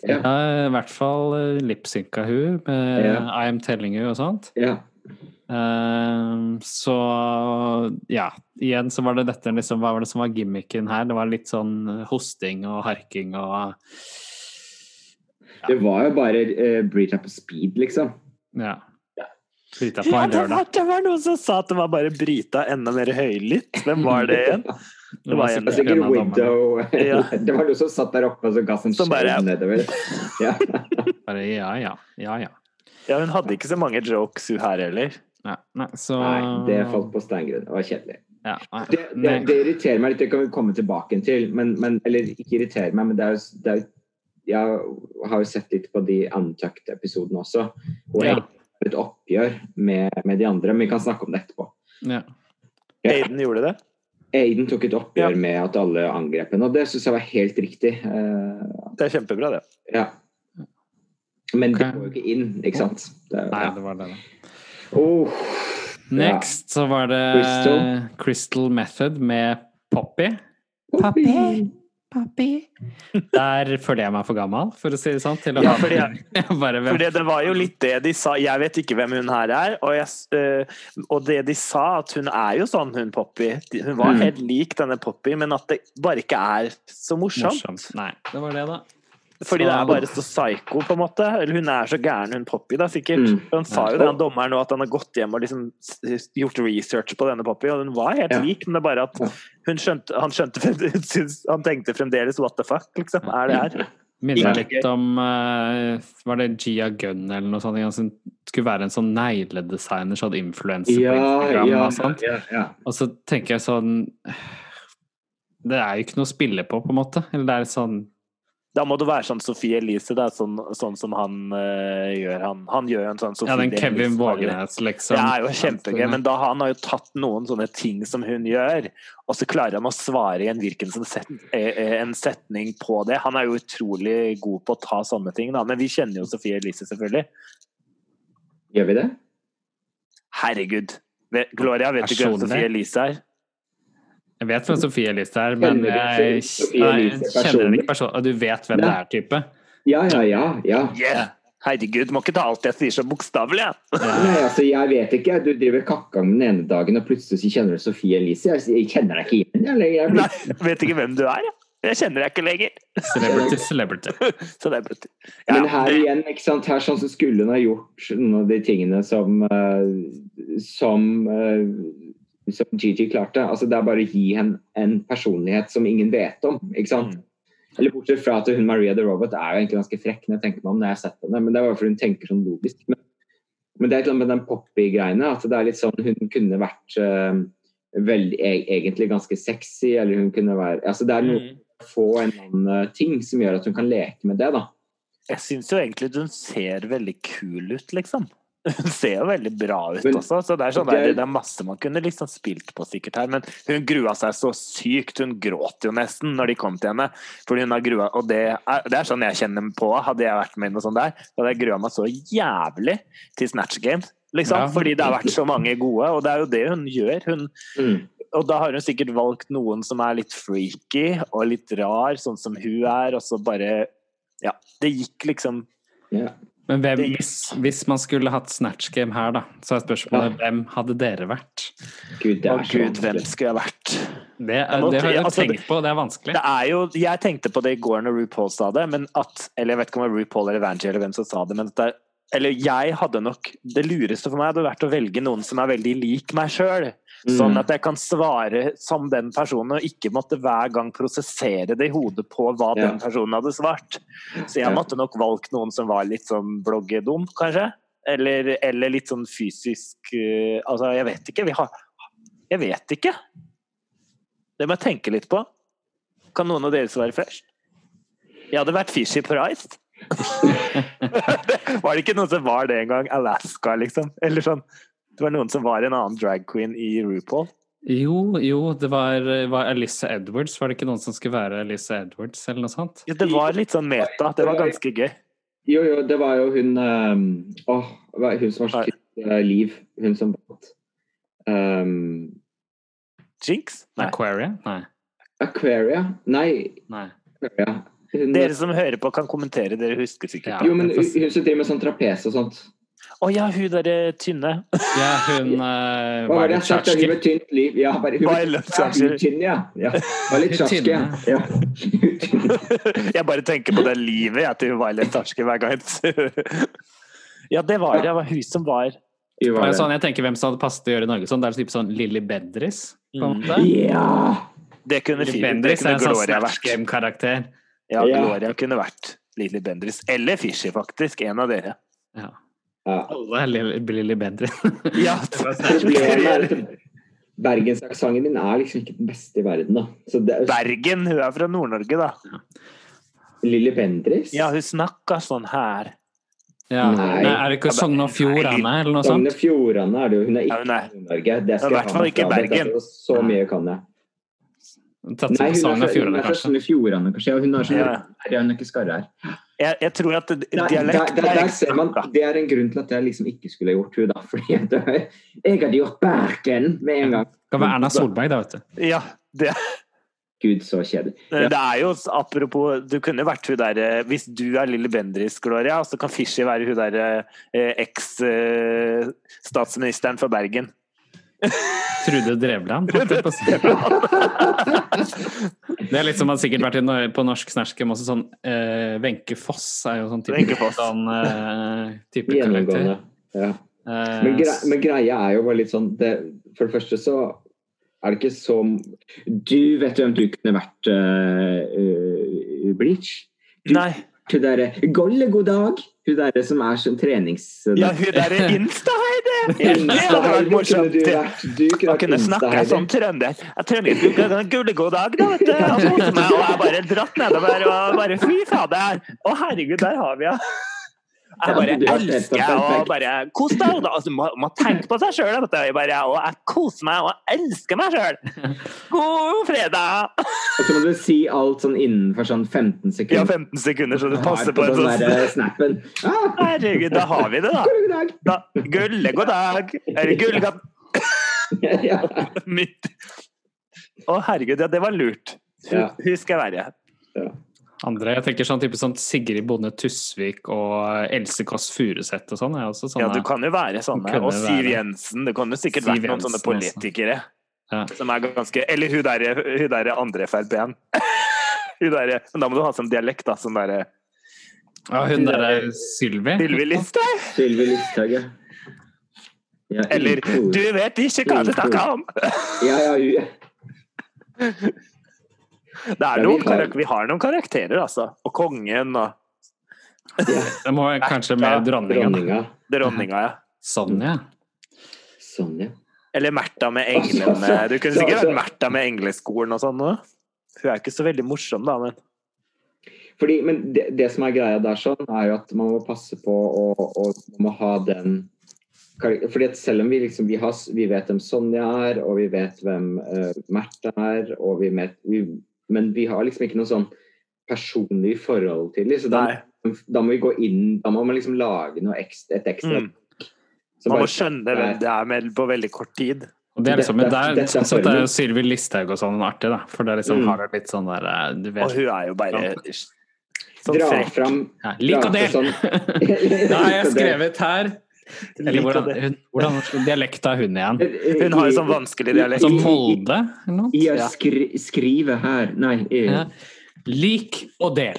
Ja, Ja. i hvert fall uh, lipsynka hun med Ja. I am telling you og sånt. ja. Uh, så ja, igjen så var det dette liksom, Hva var det som var gimmicken her? Det var litt sånn hosting og harking og Det var jo bare uh, Brita på speed, liksom. ja. Brita på ja, en det, var, det var noen som sa at det var bare Brita enda mer høylytt. Hvem var det igjen? Det var en- Det var, sikkert sikkert en. Widow Ja. Det var noen som satt der oppe og så ga seg en skjerm nedover. Ja. Bare ja, ja. Ja, ja. Ja, hun hadde ikke så mange jokes, hun her heller. Nei, nei, så Nei, det falt på steingrunn. Det var kjedelig. ja, nei, Det, det, det irriterer meg litt, det kan vi komme tilbake til. Men, men, eller ikke irriterer meg, men det er jo det er, Jeg har jo sett litt på de Untucked-episodene også. Hvor Ja. jeg et oppgjør med, med de andre, men vi kan snakke om det etterpå. Ja. Aiden gjorde det. Aiden tok et oppgjør Ja. med at alle angrep henne, og det syns jeg var helt riktig. Eh, Det er kjempebra, det. ja. Men det Ok. går jo ikke inn, ikke sant? Det, Nei, ja. det var det, da. oh. Next så var det Crystal. Crystal Method med Poppy. Poppy. Papi. Der føler jeg meg for gammel, for å si det sånn. Til å Ja, fordi bare For det, det var jo litt det de sa. Jeg vet ikke hvem hun her er. Og, jeg, øh, og det de sa, at hun er jo sånn, hun Poppy. Hun var Mm. helt lik denne Poppy, men at det bare ikke er så morsomt. morsomt. Nei, det var det, da. Fordi Så- det er bare så psycho, på en måte. Eller hun er så gæren, hun Poppy, da, sikkert. Mm. Han sa jo det, han dommeren nå, at han har gått hjem og liksom gjort research på denne Poppy, og hun var helt Ja. lik, men det er bare at hun skjønte, han skjønte Han tenkte fremdeles what the fuck, liksom. Er det her? Minner meg litt om eh, Var det Gia Gunn eller noe sånt? Som skulle være en sånn negledesigner, sånn influenser på Ja, Instagram ja, og sånt. ja, ja. Og så tenker jeg sånn Det er jo ikke noe å spille på, på en måte. Eller det er sånn Da må det være sånn Sophie Elise, da, sånn, sånn som han øh, gjør. Han, han gjør jo en sånn Sophie Ja, den Kevin Vågenes, liksom. Det er jo kjempegøy, men da han har jo tatt noen sånne ting som hun gjør, og så klarer han å svare i en hvilken som set, eh, eh, en setning på det. Han er jo utrolig god på å ta sånne ting, da. Men vi kjenner jo Sophie Elise, selvfølgelig. Gjør vi det? Herregud. Gloria, vet du ikke hvem Sophie Elise er? Jeg vet hvem Sofie Elise er, men jeg, jeg kjenner henne ikke personlig. Du vet hvem det er, type? Ja, ja, ja. ja. Yeah! Herregud, må ikke ta alt jeg sier så bokstavelig. Ja. Nei, altså, jeg vet ikke. Du driver kakka den ene dagen, og plutselig kjenner du Sofie Elise. Jeg, jeg kjenner deg ikke igjen. Jeg, jeg, jeg, Nei, vet ikke hvem du er, jeg. Jeg kjenner deg ikke lenger. Celebrity, celebrity. Så det brutt. Ja, Men her igjen, ikke sant? her sånn så skulle hun ha gjort noen av de tingene som eh, som, eh, som Gigi klarte. Altså, det er bare å gi henne en personlighet som ingen vet om. ikke sant? Mm. Eller bortsett fra at hun Maria the Robot er jo egentlig ganske frekk når jeg tenker meg om når jeg har sett henne, men det er bare fordi hun tenker sånn logisk. Men, men det er et eller annet med den poppy-greiene, at det er litt sånn hun kunne vært uh, veldig, e- egentlig ganske sexy, eller hun kunne være altså Det er noe Mm. få en annen eh, ting som gjør at hun kan leke med det, da. Jeg syns jo egentlig hun ser veldig kul ut, liksom. Hun ser jo veldig bra ut Men- også, så det er, sånn det er- det er masse man kunne liksom spilt på sikkert her. Men hun grua seg så sykt. Hun gråt jo nesten når de kom til henne. Fordi hun har grua, og det er, det er sånn jeg kjenner på. Hadde jeg vært med i noe sånt der, så hadde jeg grua meg så jævlig til Snatch Game. liksom. Ja. Fordi det har vært så mange gode, og det er jo det hun gjør. Hun, Mm. og da har hun sikkert valgt noen som er litt freaky og litt rar, sånn som hun er, og så bare Ja, det gikk liksom Ja. Men hvem, hvis, hvis man skulle hatt Snatch Game her, da, så er spørsmålet hvem hadde dere vært? Gud, det Å er gud, hvem skulle jeg vært? Det, er, det har jeg altså, tenkt på, det er vanskelig. Det er jo, jeg tenkte på det i går når RuPaul sa det, men at Eller jeg vet ikke om det var RuPaul eller Vangie eller hvem som sa det, men at det, eller jeg hadde nok Det lureste for meg hadde vært å velge noen som er veldig lik meg sjøl. Sånn Mm. at jeg kan svare som den personen, og ikke måtte hver gang prosessere det i hodet på hva Ja. den personen hadde svart. Så jeg måtte nok valgt noen som var litt sånn bloggedum, kanskje. Eller, eller litt sånn fysisk uh, Altså, jeg vet ikke. Vi har Jeg vet ikke. Det må jeg tenke litt på. Kan noen av dere svare først? Jeg hadde vært Fishy priced. var det ikke noen som var det en gang? Alaska, liksom? Eller sånn. Det var noen som var en annen drag queen i RuPaul. Jo, jo, det var, var Alyssa Edwards. Var det ikke noen som skulle være Alyssa Edwards, eller noe sånt? Ja, det var litt sånn meta. Det var ganske gøy. Jo, jo, det var jo hun um, Åh, hun som var skutt uh, Liv. Hun som vant. Um, Jinx? Nei. Aquaria? Nei. Aquaria? Nei, Nei. Aquaria. Hun, Dere som hører på, kan kommentere. Dere husker sikkert. Ja. jo, men hun som driver med sånn trapes og sånt. Å ja, hun derre tynne. Ja, hun uh, Hva var det jeg sa? Hun med tynt liv. Ja, bare hun Violet ja, Chachki. tynn, ja. ja. Var litt Chachki, ja. ja. Jeg bare tenker på det livet jeg til Violet Tarski hver gang. Ja, det var det. Det var hun som var Det var er sånn jeg tenker hvem som hadde passet å gjøre Norge sånn. Det er typ sånn Lilly Bendriss, på en måte. Ja! Det kunne, Lilly Bendriss er en sånn Snatch. Game-karakter. Ja, Ja. Gloria kunne vært Lilly Bendriss. Eller Fishy, faktisk. En av dere. Ja. Ja. Alle Lilly- Lilly Bendriss. Ja, Problemet er at bergensaksenten min er liksom ikke den beste i verden, da. Så det er Bergen. Hun er fra Nord-Norge, da. Lilly Bendriss? Ja, hun snakker sånn her. Ja. Nei. Nei, er det ikke Sogn og Fjordane, eller noe sånt? Fjordane er det jo. Hun er ikke hun er- i Nord-Norge. Det Ja, skal jeg ha ikke Bergen. Så mye kan jeg. Nei, hun er og fra, Sogn fra. Sogne Fjordane, kanskje. Og hun er sånn Ja. Hun er ikke skarre her. Jeg, jeg tror at Der, der, der, er der ser man, det er en grunn til at jeg liksom ikke skulle gjort henne, da. Fordi jeg, jeg hadde gjort Bergen med en gang. Det Kan være Erna Solberg, da, vet du. Ja, det, Gud, så kjedelig. Ja. det er jo apropos Du kunne vært hun der eh, Hvis du er Lilly Bendriss, Gloria, så kan Fishy være hun der eh, eks-statsministeren for Bergen. Trude Drevland. holdt jeg på å si. Det er litt som man sikkert vært i på norsk Game også, sånn Wenche uh, Foss er jo sånn type, sånn, uh, type karakter. Gjennomgående. Ja. Eh, Men, grei, men greia er jo bare litt sånn det, For det første så er det ikke så Du vet hvem du kunne vært uh, Bleach? Du, Nei. Til derre Golle, god dag! Hun derre som er sånn trenings... Ja, hun derre Insta-Heide! Det hadde vært Insta-Heidi morsomt. du kunne kunne snakke Insta-Heidi. sånn trønder. Jeg trenger ikke en gullegod dag, da, vet du. Og jeg bare dratt nedover og bare fy fader. Å herregud, der har vi henne. Jeg bare Ja, elsker å bare kose deg. Altså, man, må tenke på seg sjøl, vet du. Jeg bare, og jeg koser meg og elsker meg sjøl. God fredag! Og så må du si alt sånn innenfor sånn 15 sekunder. Ja, 15 sekunder, så du passer på, på en sånn der, eh, snappen. Ah, Herregud, da har vi det, da. god dag. da gulle, god dag. Eller gullegod ja. Å herregud, ja, det var lurt. Ja. Skal jeg være. Andre, jeg tenker sånn type sånn Sigrid Bonde Tusvik og Else Kåss Furuseth og sånn. er Ja, du kan jo være sånne. Og Siv. Jensen. Det kan jo sikkert Siv vært noen sånne Jensen politikere Ja. som er ganske Eller hun derre der andre Frp-en. Hun derre Men da må du ha sånn dialekt, da. Sånn derre Ja, hun derre Sylvi. Sylvi Listhaug! Sylvi Listhaug, ja. Eller. Du vet ikke hva du snakker om! Ja, ja, Ja, noen har- vi har noen karakterer, altså. Og kongen og ja. Det må være kanskje mer dronninga. Dronninga. dronninga, ja. Sonja. Sonja. Eller Märtha med englene. Du kunne sikkert vært Märtha med engleskolen og sånn. Hun er ikke så veldig morsom, da, men Fordi, men det, det som er greia der, sånn, er jo at man må passe på å å, man må ha den fordi at Selv om vi liksom vi, har, vi vet hvem Sonja er, og vi vet hvem uh, Märtha er, og vi vet, vi, men vi har liksom ikke noe sånn personlig forhold til dem. Så da, da må vi gå inn Da må man liksom lage noe ekstra, et ekstra Mm. Så Man må bare- skjønne hvem det er med på veldig kort tid. Og det er liksom, det, det, det, er sånn sett er jo Sylvi Listhaug og sånn artig, da. For det er liksom Mm. har det litt sånn der du vet, Og hun er jo bare sånn Dra frekk. fram ja, Lik og del! sånn. Da har jeg skrevet her Eller hvordan, hun, hvordan dialekt har hun igjen? Hun har jo sånn vanskelig dialekt. Som Molde. I å Ja. skri skrive her Nei, Ja. Lik og del.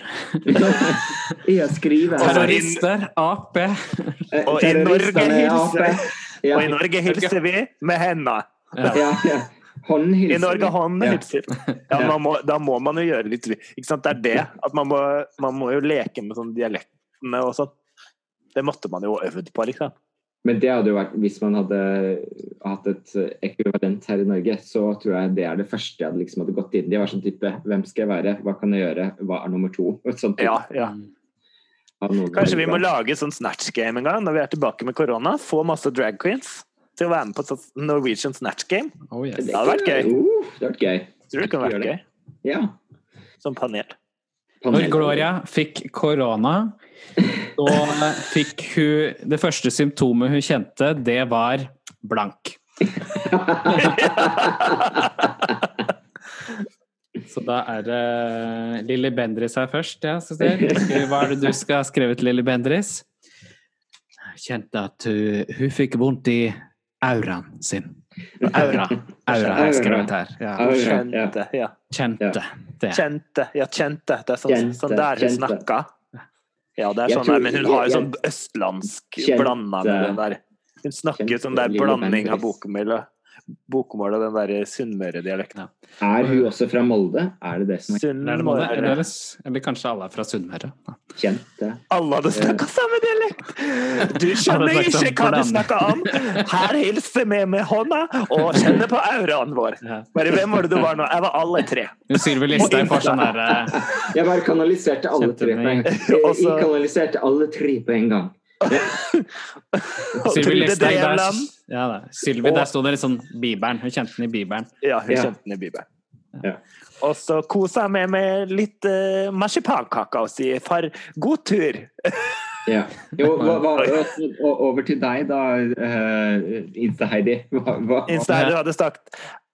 i å skrive her. Terrorister, Ap. Eh, Og i Norge er hilser Ja, Og i Norge hilser vi med hendene. Ja. ja, ja. Håndhilser. I Norge håndhilser. Ja. Ja, man må, da må man jo gjøre litt Ikke sant, det er det. At man må, man må jo leke med sånn dialektene og sånn. Det måtte man jo øvd på, liksom. Men det hadde jo vært, hvis man hadde hatt et ekvivalent her i Norge, så tror jeg det er det første jeg hadde, liksom hadde gått inn. Det var sånn type Hvem skal jeg være? Hva kan jeg gjøre? Hva er nummer to? Et sånt type Ja, ja. Kanskje vi må lage sånn Snatch Game en gang når vi er tilbake med korona. Få masse drag queens til å være med på sånn Norwegian Snatch Game. Oh, yes. Det hadde vært gøy. Uh, det hadde vært gøy. Tror du det kunne vært gøy? Ja. Som panel. Når Gloria fikk korona, så fikk hun Det første symptomet hun kjente, det var blank. Så da er det Lilly Bendris her først. Ja. Hva er det du skal ha skrevet, Lilly Bendris? Jeg kjente at hun, hun fikk vondt i auraen sin. Aura. Aura har jeg skrevet her. Ja. Kjente. ja. Kjente. Kjente. Kjente, ja, kjente. Det er sånn, Kjente, sånn der hun kjente. snakka. Ja, det er sånn tror- der, men hun har jo sånn østlandsk blanda med den der Hun snakker jo sånn der blanding av Bendriss. Bokmål og den der Sunnmøre-dialekten. Er hun også fra Molde? Er det det som er Er det Sunnmøre eller, eller kanskje alle er fra Sunnmøre. Kjent kjente? Alle hadde snakka samme dialekt! Du skjønner ikke hva du snakker om! Her hilser vi med hånda og kjenner på auraen vår. Bare hvem var det du var nå? Jeg var alle tre. Sylvi Listhaug får sånn der eh, Jeg bare kanaliserte alle tre på en gang. jeg kanaliserte alle tre på en gang. Sylvi Listhaug der, ja, der sto det litt sånn Bibelen. Hun kjente den i Bibelen. Ja, hun Ja. kjente den i Bibelen. Ja. Og så kosa jeg meg med litt uh, marsipankake og sier far, god tur! Ja. Jo, hva, hva, over til deg da, uh, Insta-Heidi. Insta-Heidi hadde sagt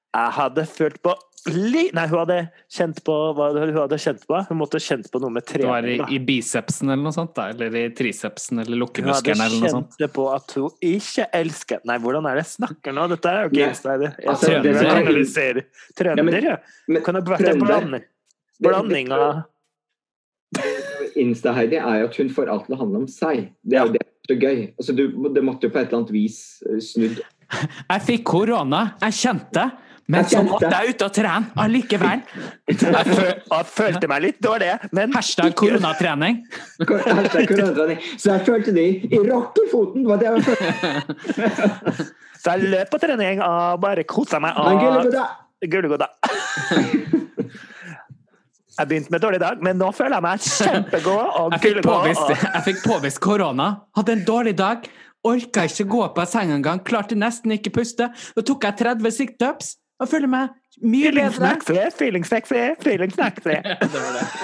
jeg hadde følt på li... Nei, hun hadde kjent på hva hun hadde kjent på. Hun måtte ha kjent på noe med Det var i, i bicepsen eller noe sånt, da. Eller i tricepsen eller Hun hadde lukkemuskelen eller noe sånt. kjent det på at hun ikke elsker Nei, hvordan er det jeg snakker nå? Dette er jo ikke. Insider. Altså, trønder, det er-. Trønder, ja. Men Kan det vært en blanding? Blanding av Insta-Heidi er jo at hun får alt til å handle om seg. Det er jo det som er så gøy. Altså, du, det måtte jo på et eller annet vis eh, snudd Jeg fikk korona, jeg kjente, men så måtte jeg ut og trene allikevel. Jeg, føl, jeg følte meg litt dårlig, men Hashtag koronatrening. Hashtag koronatrening. Så jeg følte det i rockefoten! Det var det jeg følte. Så jeg løp på trening og bare kosa meg. Og god. Gullegoda. Jeg begynte med dårlig dag, men nå føler jeg meg kjempegod og Jeg fikk påvist, og- jeg fikk påvist korona. Hadde en dårlig dag. Orka ikke gå på senga engang. Klarte nesten ikke puste. Da tok jeg 30 situps og føler meg mye Feeling bedre. snacksy, feeling sexy, feeling snacksy. Det var det.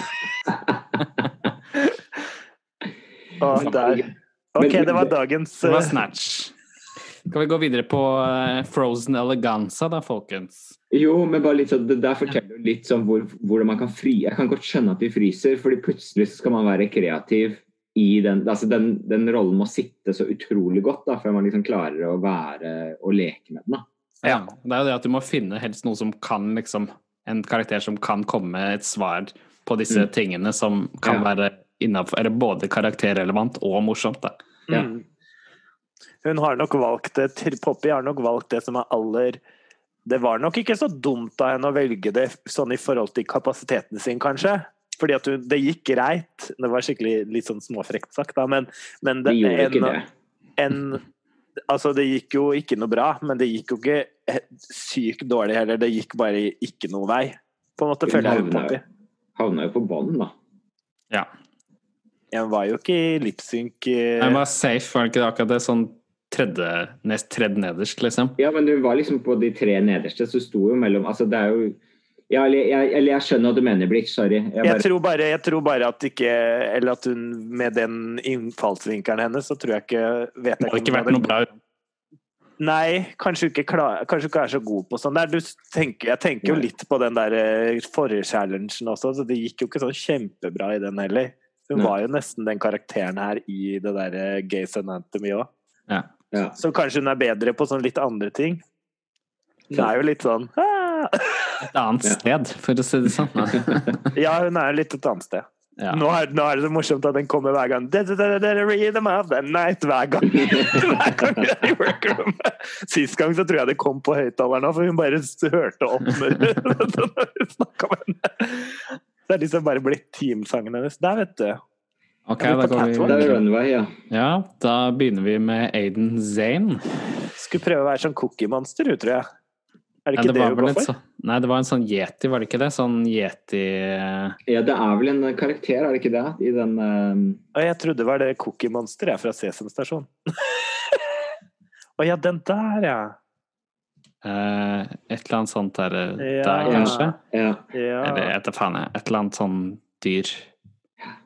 Og der. Ok, det var dagens Det var eh, snatch. Skal vi gå videre på eh, Frozen Eleganza, da, folkens? Jo, men bare litt sånn, det der forteller litt sånn hvor, hvordan man kan fri Jeg kan godt skjønne at de fryser, fordi plutselig skal man være kreativ i den altså den, den rollen må sitte så utrolig godt da, før man liksom klarer å være og leke med den. da. Ja. Det er jo det at du må finne helst noe som kan liksom En karakter som kan komme med et svar på disse Mm. tingene som kan Ja. være innenfor, Eller både karakterrelevant og morsomt, da. Ja. mm. Hun har nok valgt det til Poppy har nok valgt det som er aller Det var nok ikke så dumt av henne å velge det sånn i forhold til kapasiteten sin, kanskje. Fordi at hun, det gikk greit. Det var skikkelig litt sånn småfrekt sagt, da, men, men De gjorde ikke det. en Altså, det gikk jo ikke noe bra, men det gikk jo ikke sykt dårlig heller. Det gikk bare ikke noe vei. På en måte føler jeg Havna jo- Havna jo på bånn, da. Ja. Jeg var jo ikke i lipsync eh, Den var safe, var det ikke det akkurat det? Sånn tredje, nest tredje nederst, liksom. Ja, men du var liksom på de tre nederste, så sto jo mellom Altså, det er jo ja, eller, jeg, eller jeg skjønner hva du mener, Blikk. Sorry. Jeg Jeg bare, tror, bare, jeg tror bare at ikke Eller at hun med den innfallsvinkelen hennes, så tror jeg ikke Vet Det jeg hadde ikke vært noe bra. Nei, kanskje ikke, klar, kanskje ikke er så god på sånn. Der, tenker, jeg tenker jo litt på den der eh, forrige challengen også, så det gikk jo ikke sånn kjempebra i den heller. Hun Nei. var jo nesten den karakteren her i det der Gays Gay Sun Anthony òg. Ja. Ja. Så kanskje hun er bedre på sånn litt andre ting. Hun er jo litt sånn ah! Et annet sted, for å si det sånn. Ja, hun er litt et annet sted. Ja. Nå, er, nå er det så morsomt at den kommer hver gang. Rhythm of the night hver gang. hver gang vi er i workroom! Sist gang så tror jeg det kom på høyttaleren òg, for hun bare hørte opp når hun snakka med henne. Det er liksom bare blitt teamsangen hennes. Der, vet du. Ok, da går vi Det er Runway, ja. Ja, da begynner vi med Aiden Zane. Skulle prøve å være sånn cookie-monster, tror jeg. Er det ikke det det var hun går for? sånn Nei, det var en sånn yeti, var det ikke det? Sånn yeti Ja, det er vel en karakter, er det ikke det? I den uh... Jeg trodde det var det Cookie Monster jeg fra Sesam Stasjon. Å ja, den der, ja. eh, Et eller annet sånt der, eh, Ja. der kanskje? Ja. Ja, Eller jeg vet da faen, jeg. Et eller annet sånn dyr.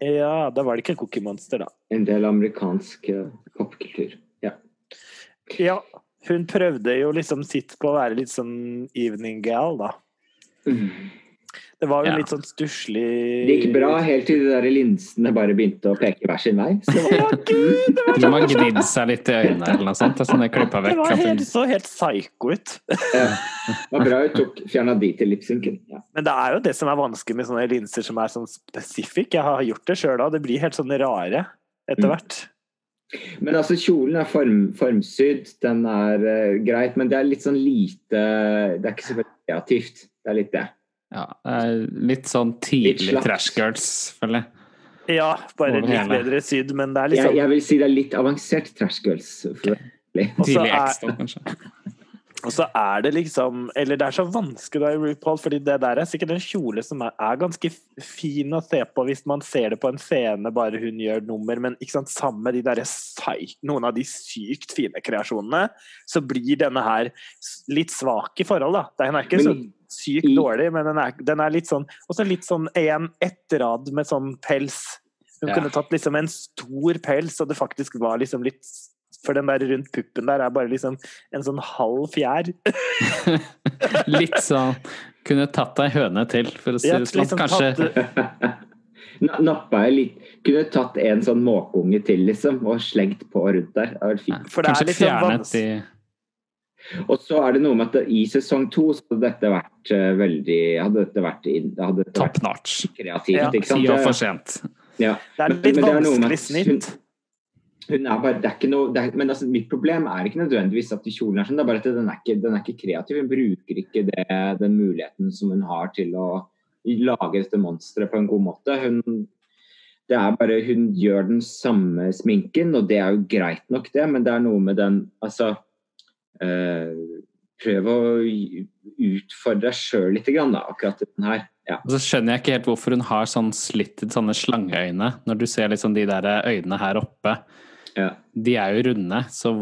ja da var det ikke Cookie Monster, da. En del amerikansk popkultur. Ja. Ja, hun prøvde jo liksom sitt på å være litt sånn evening gal, da. Mm. Det var jo Ja. litt sånn stusslig Det gikk bra helt til de der linsene bare begynte å peke hver sin vei. Så var, Ja, gud! Det var, man gnidde seg litt i øynene eller noe sånt. Sånn jeg klippa det var helt, hun- så helt psycho ut. ja. det var bra hun tok fjerna de til lipsynken. Ja. Men det er jo det som er vanskelig med sånne linser som er sånn spesifikk. Jeg har gjort det sjøl òg. Det blir helt sånn rare etter Mm. Men altså, kjolen er form, formsydd, den er uh, greit, men det er litt sånn lite Det er ikke så veldig kreativt. Det er litt det. Ja, litt sånn tidlig litt Trash Girls, føler jeg. Ja, bare litt bedre sydd, men det er Jeg, liksom jeg vil si det er litt avansert Trash Girls. For, Okay. Tidlig ekstra, kanskje. Og så er det liksom Eller det er så vanskelig da i RuPaul, fordi det der er sikkert en kjole som er, er ganske fin å se på hvis man ser det på en scene, bare hun gjør nummer, men ikke sant, sammen med de der psy- noen av de sykt fine kreasjonene, så blir denne her litt svak i forhold, da. Den er ikke så sykt dårlig, men den er, den er litt sånn Også litt sånn en ett rad med sånn pels. Hun Ja. kunne tatt liksom en stor pels, og det faktisk var liksom litt For den der rundt puppen der er bare liksom en sånn halv fjær. Litt sånn Kunne tatt ei høne til, for å si det sånn. liksom Kanskje tatt- Nappa jeg litt Kunne tatt en sånn måkeunge til, liksom, og slengt på rundt der. Det hadde vært fint. For det er Kanskje er liksom fjernet i Og så er det noe med at i sesong to så hadde dette vært eh, veldig Hadde dette vært, hadde dette vært kreativt, Ja, ikke sant? Ti år Ja, for sent. ja. Det er Men- litt men det er med vanskelig snitt. Hun er bare, det er ikke noe, er, men altså, mitt problem er ikke nødvendigvis at kjolen er sånn, det er bare at den er ikke, den er ikke kreativ. Hun bruker ikke det, den muligheten som hun har til å lage dette monsteret på en god måte. Hun, det er bare, hun gjør den samme sminken, og det er jo greit nok det, men det er noe med den altså, øh, Prøv å utfordre deg sjøl litt, grann, da, akkurat den her. Ja. Og så skjønner jeg ikke helt hvorfor hun har sånn slitted sånne slangeøyne. Når du ser liksom de der øynene her oppe. Ja. De er jo runde, så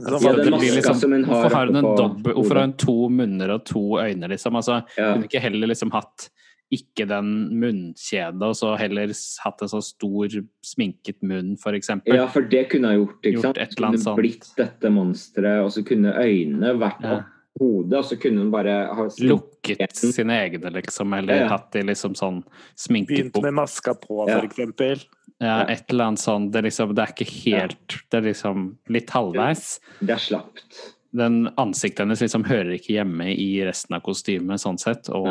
Så Ja, det den blir maska liksom, som hun har Hvorfor har hun en dobbel, hvorfor har hun to munner og to øyne, liksom? Altså, Ja. Kunne ikke heller liksom hatt ikke den munnkjedet, og så heller hatt en så stor sminket munn, eksempel. Ja, for det kunne hun gjort. Gjort sant? et eller annet kunne blitt dette monsteret, og så kunne øynene vært Ja. opp hodet, og så kunne hun bare ha Lukket sine egne, liksom, eller Ja, ja. hatt de liksom sånn sminket Begynt med maska på, Ja. for eksempel. Ja, et eller annet sånn. Det er liksom, det er ikke helt Det er liksom litt halvveis. Det er slapt. Den ansiktet hennes liksom hører ikke hjemme i resten av kostymet, sånn sett. Og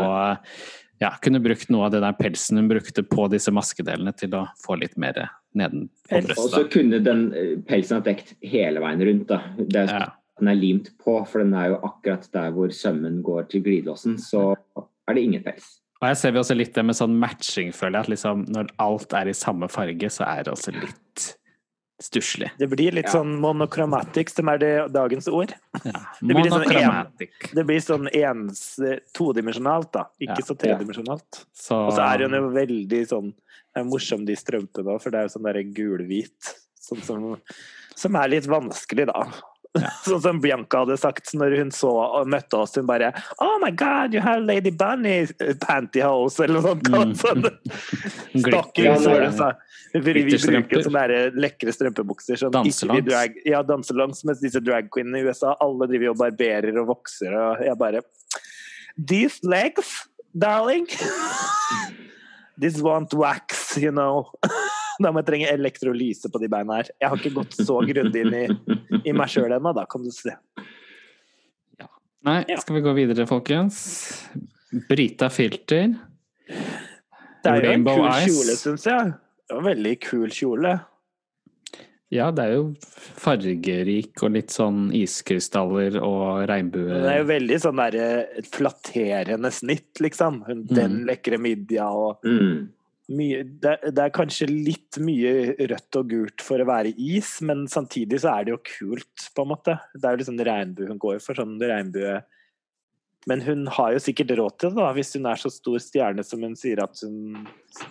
ja, kunne brukt noe av den der pelsen hun brukte på disse maskedelene til å få litt mer neden på. Og så kunne den eh, pelsen ha dekt hele veien rundt. da. Det er, Ja. Den er limt på, for den er jo akkurat der hvor sømmen går til glidelåsen. Så er det ingen pels. Og her ser vi også litt det med sånn matching, føler jeg. At liksom når alt er i samme farge, så er det også litt stusslig. Det blir litt Ja. sånn monochromatics, som er det dagens ord. Ja. Det blir sånn en, det blir sånn ens todimensjonalt, da. Ikke Ja. så tredimensjonalt. Så Og så er hun jo veldig sånn det er morsom de strømpene òg, for det er jo sånn derre gulhvit. Sånn som, som er litt vanskelig, da. Sånn som Bianca hadde sagt når hun så og møtte oss. Hun bare Oh my God, you have Lady Bunny pantyhose, eller noe sånt. Mm. Sånn, Stockings, var det sa. Fordi vi bruker sånne der lekre strømpebukser som Danselangs. drag, ja, danselangs, mens disse dragqueenene i USA alle driver og barberer og vokser, og jeg bare These legs, darling This won't wax, you know. Da må jeg trenge elektrolyse på de beina her. Jeg har ikke gått så grundig inn i, i meg sjøl ennå, da kan du se. Nei, Ja. skal vi gå videre, folkens? Brita Filter. Det er jo en kul Ice. kjole, syns jeg. Det var en veldig kul kjole. Ja, det er jo fargerik og litt sånn iskrystaller og regnbue... Det er jo veldig sånn derre flatterende snitt, liksom. Den Den lekre midja og Mm. Mye det, det er kanskje litt mye rødt og gult for å være is, men samtidig så er det jo kult, på en måte. Det er jo liksom regnbue hun går for, sånn regnbue Men hun har jo sikkert råd til det, da, hvis hun er så stor stjerne som hun sier at hun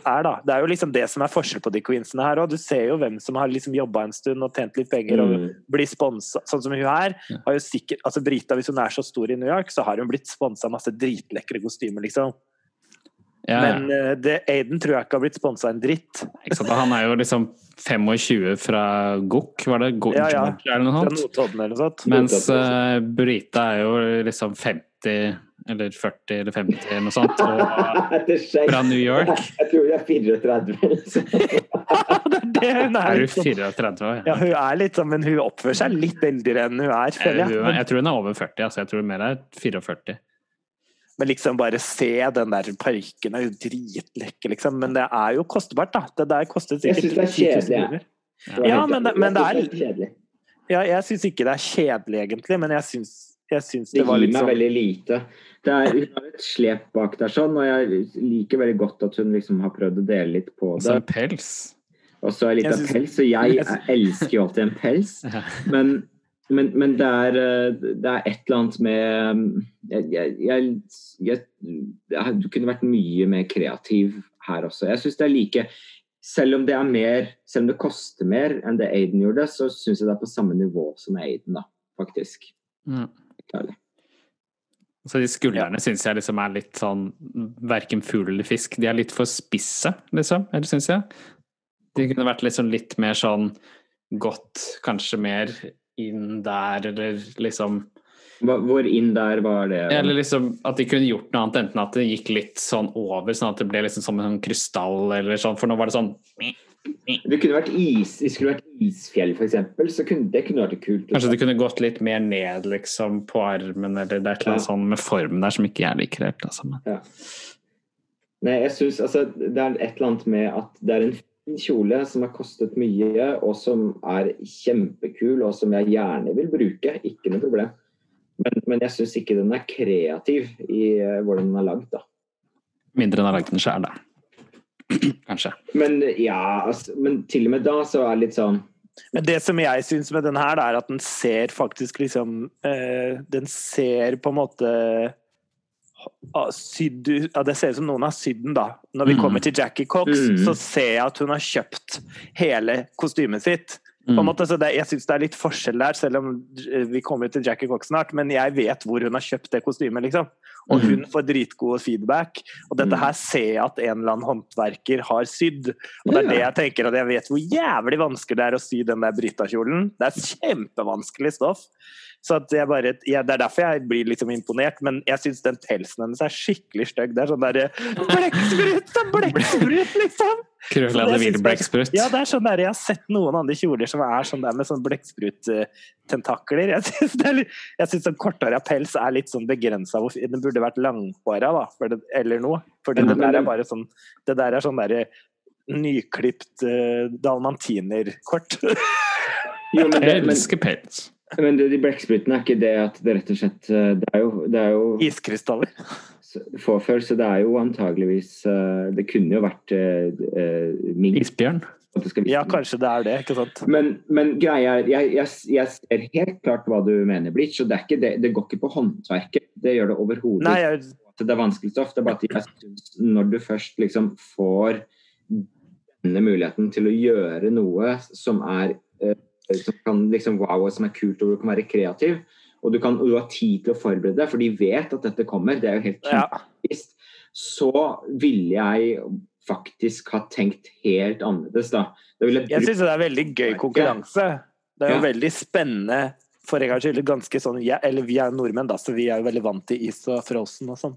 er, da. Det er jo liksom det som er forskjell på de queensene her òg. Du ser jo hvem som har liksom jobba en stund og tjent litt penger og Mm. blir sponsa. Sånn som hun her. Har jo sikkert, altså Brita, hvis hun er så stor i New York, så har hun blitt sponsa masse dritlekre kostymer, liksom. Ja, ja. Men uh, det, Aiden tror jeg ikke har blitt sponsa en dritt. Han er jo liksom 25 fra Gok, var det? Gok, Ja, ja. Eller noe sånt? Notodden eller noe sånt. Mens uh, Brita er jo liksom 50 eller 40 eller 50 eller noe sånt, og fra New York. Jeg tror jeg er 34. så- det er det hun er. Er du Liksom. 34? Ja, hun er litt sånn, men hun oppfører seg litt eldre enn hun er, Jeg, føler jeg. Jeg tror hun er over 40, altså. Jeg tror mer er 44. men liksom bare se den der parken er jo dritlekker, liksom. Men det er jo kostbart, da. Det der kostet sikkert synes det er 10 000 kjedelig, jeg. kroner. Ja, men det- men det er- synes. Ja, jeg syns ikke det er kjedelig, egentlig, men jeg syns, jeg syns Det det var gir litt meg sånn veldig lite. Det er, hun har et slep bak der, sånn, og jeg liker veldig godt at hun liksom har prøvd å dele litt på det. Og så det. en pels. Og så er litt Jeg av pels, og jeg, jeg elsker jo alltid en pels. Men, men, men det, er, eh, det er et eller annet med jeg, jeg, jeg, jeg, jeg, Du kunne vært mye mer kreativ her også. Jeg syns det er like Selv om det er mer Selv om det koster mer enn det Aiden gjorde, så syns jeg det er på samme nivå som Aiden, da, faktisk. Mm. Så de skuldrene syns jeg liksom er litt sånn verken fugl eller fisk. De er litt for spisse, liksom, eller syns jeg. De kunne vært liksom litt mer sånn godt, kanskje mer inn der, eller liksom Hvor inn der var det? Eller liksom at de kunne gjort noe annet, enten at det gikk litt sånn over, sånn at det ble liksom som en sånn krystall, eller sånn, for nå var det sånn Det kunne vært is, det skulle vært isfjell, f.eks. Så kunne, det kunne vært kult. Kanskje det kunne gått litt mer ned liksom på armen, eller det er et annet Ja. sånn med formen der som ikke jeg liker helt. Altså. Ja. Nei, jeg synes, altså, Det er et eller annet med at det er en kjole som har kostet mye, og som er kjempekul, og som jeg gjerne vil bruke. Ikke noe problem. Men, men jeg syns ikke den er kreativ i eh, hvordan den er lagd. da. mindre enn den er lagd den sjøl, da. Kanskje. Men ja, altså, men til og med da så er det litt sånn Men det som jeg syns med den her, er at den ser faktisk liksom eh, Den ser på en måte sydd ja, Det ser ut som noen har sydd den, da. Når vi Mm. kommer til Jackie Cox, Mm. så ser jeg at hun har kjøpt hele kostymet sitt. Mm. måte, så det, jeg syns det er litt forskjell der, selv om eh, vi kommer til Jackie Cox snart. Men jeg vet hvor hun har kjøpt det kostymet, liksom. Og Mhm. hun får dritgod feedback. Og dette Mm. her ser jeg at en eller annen håndverker har sydd. Og det er det jeg tenker, at jeg vet hvor jævlig vanskelig det er å sy den der Brita-kjolen. Det er kjempevanskelig stoff. Så bare, ja, Det er derfor jeg blir liksom imponert, men jeg syns den pelsen hennes er skikkelig stygg. Det er sånn derre Blekksprut! er Blekksprut, liksom! Krøllede Så det ville syns jeg- blekksprut. Ja, det er sånn der, Jeg har sett noen andre kjoler som er sånn der med sånn blekkspruttentakler. Jeg syns det litt- jeg syns korthåra pels er litt sånn begrensa. Den burde vært langhåra, da, for det, eller noe. For det, det der er bare sånn Det der er sånn derre nyklipt uh, dalmantinerkort. Jo, men, det, men, elsker pels. men det, de blekksprutene er ikke det at det rett og slett eh, Det er jo, det er jo Iskrystaller. Så det er jo antageligvis eh, Det kunne jo vært uh, mink. Isbjørn. Ja, kanskje det er det, ikke sant? Men, men greia er, jeg, jeg, jeg ser helt klart hva du mener, Blitz. Og det, det, det går ikke på håndverket. Det gjør det overhodet jeg, Det er vanskelig stoff. Det er bare at jeg synes når du først liksom får denne muligheten til å gjøre noe som er som kan liksom wow, som er kult, og du kan være kreativ. Og du, kan, og du har tid til å forberede deg, for de vet at dette kommer. Det er jo helt Ja. Så ville jeg faktisk har tenkt helt annerledes, da. Ville jeg Jeg syns det er veldig gøy konkurranse. Det er jo Ja. veldig spennende for en gangs skyld. Ganske sånn, ja, eller vi er nordmenn, da, så vi er jo veldig vant til is og frozen og sånn.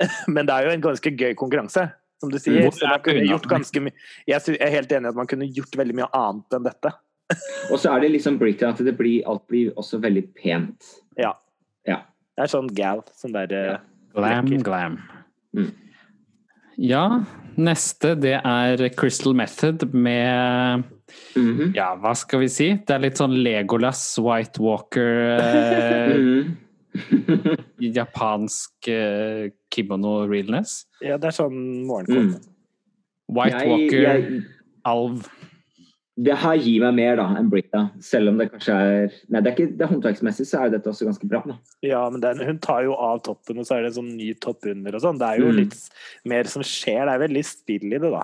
Men det er jo en ganske gøy konkurranse, som du sier. Så man er kunne gjort ganske mye Jeg er helt enig i at man kunne gjort veldig mye annet enn dette. Og så er det liksom Britain at det blir, alt blir også veldig pent. Ja. Ja. Det er sånn gal. Sånn der ja. Glam, glam. Mm. Ja, neste det er Crystal Method med Mhm. Ja, hva skal vi si? Det er litt sånn Legolas, White Walker, eh, Mhm. japansk eh, kimono realness. Ja, det er sånn morgenkåpe. Mm. White Jeg- Walker, jeg- alv. Det her gir meg mer da enn Brita, selv om det kanskje er Nei, det er ikke det er håndverksmessig, så er dette også ganske bra. Da. Ja, men den, hun tar jo av toppen, og så er det en sånn ny topp under og sånn. Det er jo Mm. litt mer som skjer. Det er veldig spill i det, da.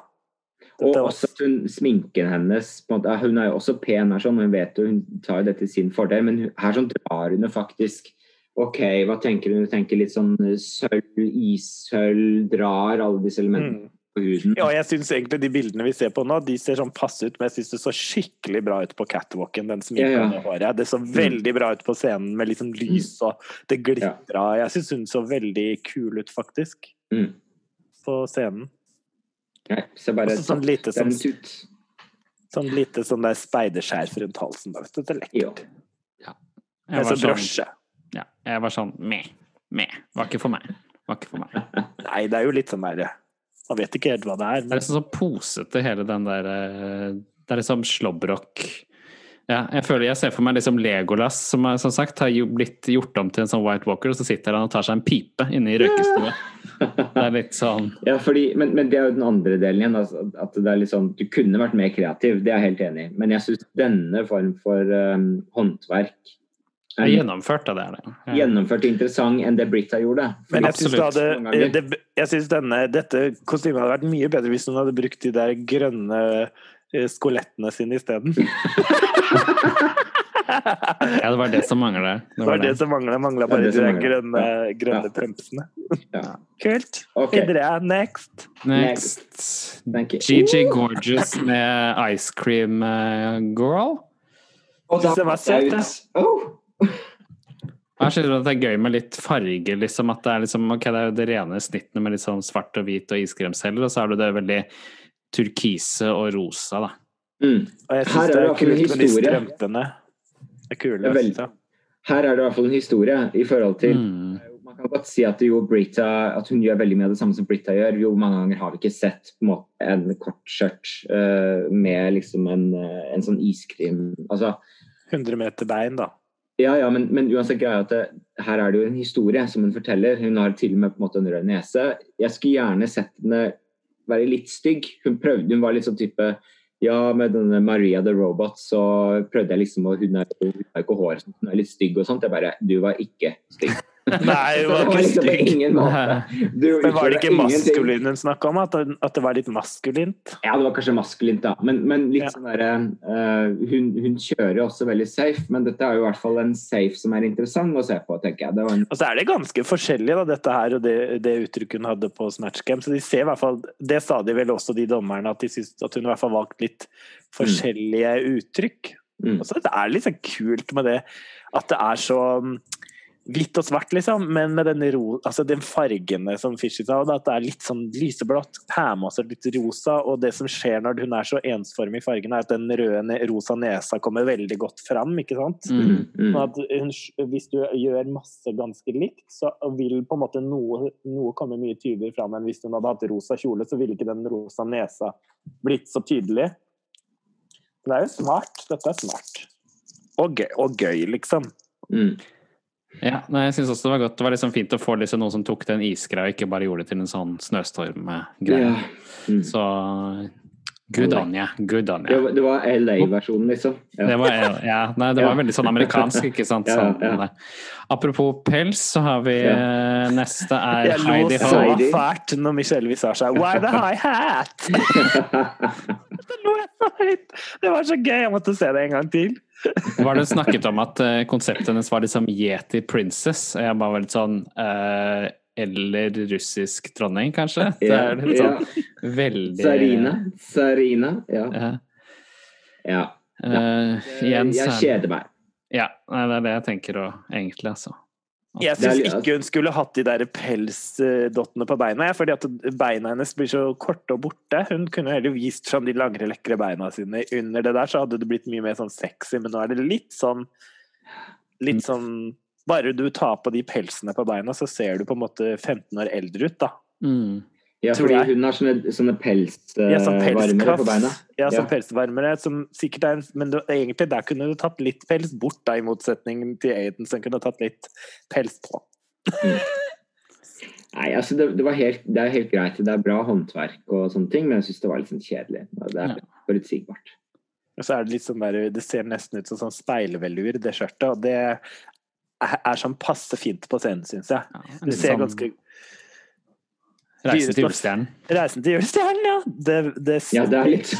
Dette og også at hun, sminken hennes måte, Hun er jo også pen, her sånn, hun vet jo, hun tar jo det til sin fordel, men her sånn drar hun jo faktisk OK, hva tenker hun? Hun tenker litt sånn sølv, issølv, drar alle disse elementene Mm. På huden. Ja, jeg syns egentlig de bildene vi ser på nå, de ser sånn passe ut, men jeg syns det så skikkelig bra ut på catwalken, den sminka Ja, ja. håret. Det så veldig bra ut på scenen med liksom lys og det glitra. Jeg syns hun så veldig kul ut, faktisk, Mm. på scenen. Nei, så bare Også sånn lite sånn, sånn lite sånn der speiderskjerf rundt halsen. Da, vet du. Det er Ja. Jeg var sånn sånn, ja, jeg var sånn meh, meh. Var ikke for meg. Var ikke for meg. Nei, det er jo litt sånn derre Man vet ikke helt hva det er. Det er liksom så posete, hele den der eh, Det er liksom slåbrok ja, jeg føler jeg ser for meg liksom Legolas, som er, som sagt har blitt gjort om til en sånn White Walker, og så sitter han og tar seg en pipe inne i røykestua. Det er litt sånn Ja, fordi, men, men det er jo den andre delen igjen. Altså, at det er litt sånn, Du kunne vært mer kreativ, det er jeg helt enig i. Men jeg syns denne form for um, håndverk det er er gjennomført, da, det det. Ja. gjennomført interessant enn det Britta gjorde. Men jeg syns, det hadde, det, jeg syns denne, dette kostymet hadde vært mye bedre hvis hun hadde brukt de der grønne eh, skolettene sine isteden. Ja, det var det som mangla. Det Det var det det. som mangla. Mangla bare det de der grønne, Ja. grønne Ja. pumpsene. Ja. Kult. Okay. Videre. Next. Next. Thank you. GG Gorgeous med Ice Cream eh, Girl. Og da Synes det var jeg søt, ut- Oh. Jeg synes at det er gøy med litt farge, liksom. At det er liksom, ok, det er jo det rene snittene med litt sånn svart og hvit og iskremceller, og så er det det veldig turkise og rosa, da. Mm. Og jeg Her syns er det det er fall en kult med de historie. strømpene. Det er kule. Det er jeg. Her er det i hvert fall en historie i forhold til Mm. Man kan godt si at, jo Brita, at hun gjør veldig mye av det samme som Brita gjør. Jo, mange ganger har vi ikke sett på en, måte, en kort skjørt uh, med liksom en, eh, en sånn iskrim Altså, 100 meter bein, da. Ja, ja, men, men uansett greia at det, her er det jo en historie som hun forteller. Hun har til og med på en måte en rød nese. Jeg skulle gjerne sett henne være litt stygg. Hun prøvde, hun var litt sånn type ja, med denne Maria the Robot så prøvde jeg liksom å Hun har ikke hår, hun er litt stygg og sånt. Jeg bare Du var ikke stygg. Nei, hun var det ikke liksom. Du Men var det ikke maskulin hun snakka om? At det, at det var litt maskulint? Ja, det var kanskje maskulint, da. Men, men litt Ja. sånn derre uh, hun, hun kjører også veldig safe, men dette er jo i hvert fall en safe som er interessant å se på, tenker jeg. Det var en, Og så er det ganske forskjellig, da, dette her og det, det uttrykket hun hadde på Snatch Game. Så de ser i hvert fall, Det sa de vel også, de dommerne, at de syntes at hun i hvert fall valgte litt forskjellige uttrykk. mm. Og så er det litt sånn kult med det at det er så hvitt og svart, liksom, men med den, ro, altså den fargene som Fishy sa, at det er litt sånn lyseblått, Pam også litt rosa, og det som skjer når hun er så ensformig i fargene, er at den røde, rosa nesa kommer veldig godt fram, ikke sant? Mm. Mm, at hun, hvis du gjør masse ganske likt, så vil på en måte noe, noe komme mye tydeligere fram enn hvis hun hadde hatt rosa kjole, så ville ikke den rosa nesa blitt så tydelig. Det er jo smart. Dette er smart. Og gøy, og gøy liksom. Mm. Ja, nei, jeg synes også det var godt. Det var liksom fint å få liksom noen som tok den isgreia, og ikke bare gjorde det til en sånn snøstormgreie. Ja. Mm. Så good on you. Good on Det, you. var- det var LA-versjonen, liksom. Ja. Det var, ja, nei, det var veldig sånn amerikansk, ikke sant? Ja, Sånn. Apropos pels, så har vi Ja. eh, Neste er Jeg Heidi Ho. så lo så fælt når Michelle Visage sa 'Why the high hat?' Det lo jeg! Det var så gøy, jeg måtte se det en gang til. Var det snakket om at eh, konseptet hennes var liksom Yeti Princess? Og jeg bare var litt sånn eh, Eller russisk dronning, kanskje? Det er litt sånn veldig Sarina. Sarina. Ja. Ja. ja. Eh, igjen så Jeg er kjeder meg. Ja, det er det jeg tenker òg, egentlig, altså. Jeg syns ikke hun skulle hatt de der pelsdottene på beina, jeg, fordi at beina hennes blir så korte og borte. Hun kunne heller vist fram de langere, lekre beina sine. Under det der så hadde det blitt mye mer sånn sexy, men nå er det litt sånn Litt sånn Bare du tar på de pelsene på beina, så ser du på en måte 15 år eldre ut, da. Mm. Ja, fordi jeg. hun har sånne, sånne Ja, sånn pelsvarmere på beina. Ja, sånn Ja. pelsvarmere, som sikkert er en Men det, egentlig der kunne du tatt litt pels bort, da, i motsetning til Aiden, som kunne tatt litt pels på. Nei, altså det, det, var helt, det er helt greit. Det er bra håndverk og sånne ting, men jeg syns det var litt sånn kjedelig. Det er Ja. forutsigbart. Og så er det litt sånn der, det ser nesten ut som sånn speilvelur, det skjørtet, og det er, er sånn passe fint på scenen, syns jeg. Ja, Det ser sånn ganske Reise til julestjernen. Reisen til julestjernen, ja! Det, det, Ja, det er litt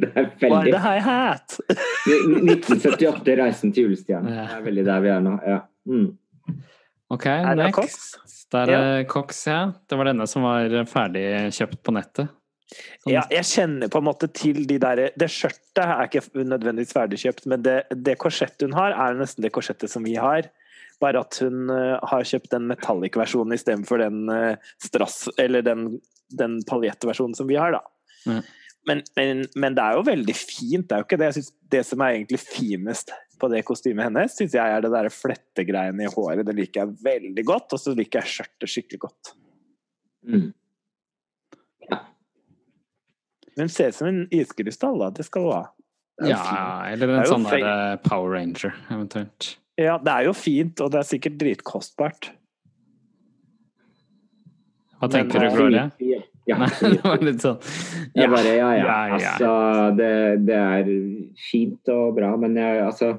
Det er Why veldig the high hat? 1978, 'Reisen til julestjernen'. Ja. Det er veldig der vi er nå. Ja. Mm. Ok, Er det next. Cox? Der er Cox, ja. Det var denne som var ferdig kjøpt på nettet. Sånn- Ja, jeg kjenner på en måte til de der Det skjørtet er ikke nødvendigvis ferdigkjøpt, men det, det korsettet hun har, er nesten det korsettet som vi har. Bare at hun eh, har kjøpt den metallic-versjonen istedenfor den uh, strass... Eller den, den paljettversjonen som vi har, da. Mm. Men, men, men det er jo veldig fint. Det er jo ikke det. Jeg synes det som er egentlig finest på det kostymet hennes, syns jeg er det der flettegreiene i håret. Det liker jeg veldig godt. Og så liker jeg skjørtet skikkelig godt. Mm. Men hun ser ut som en iskrystall, da. Det skal hun ha. Ja, fint. eller en sånn eh, Power Ranger, eventuelt. Ja, det er jo fint, og det er sikkert dritkostbart. Hva Men, tenker du, eh, Gloria? Ja, Nei, det var litt sånn Jeg bare, ja, ja. ja, ja. Altså, det, det er fint og bra, men jeg, altså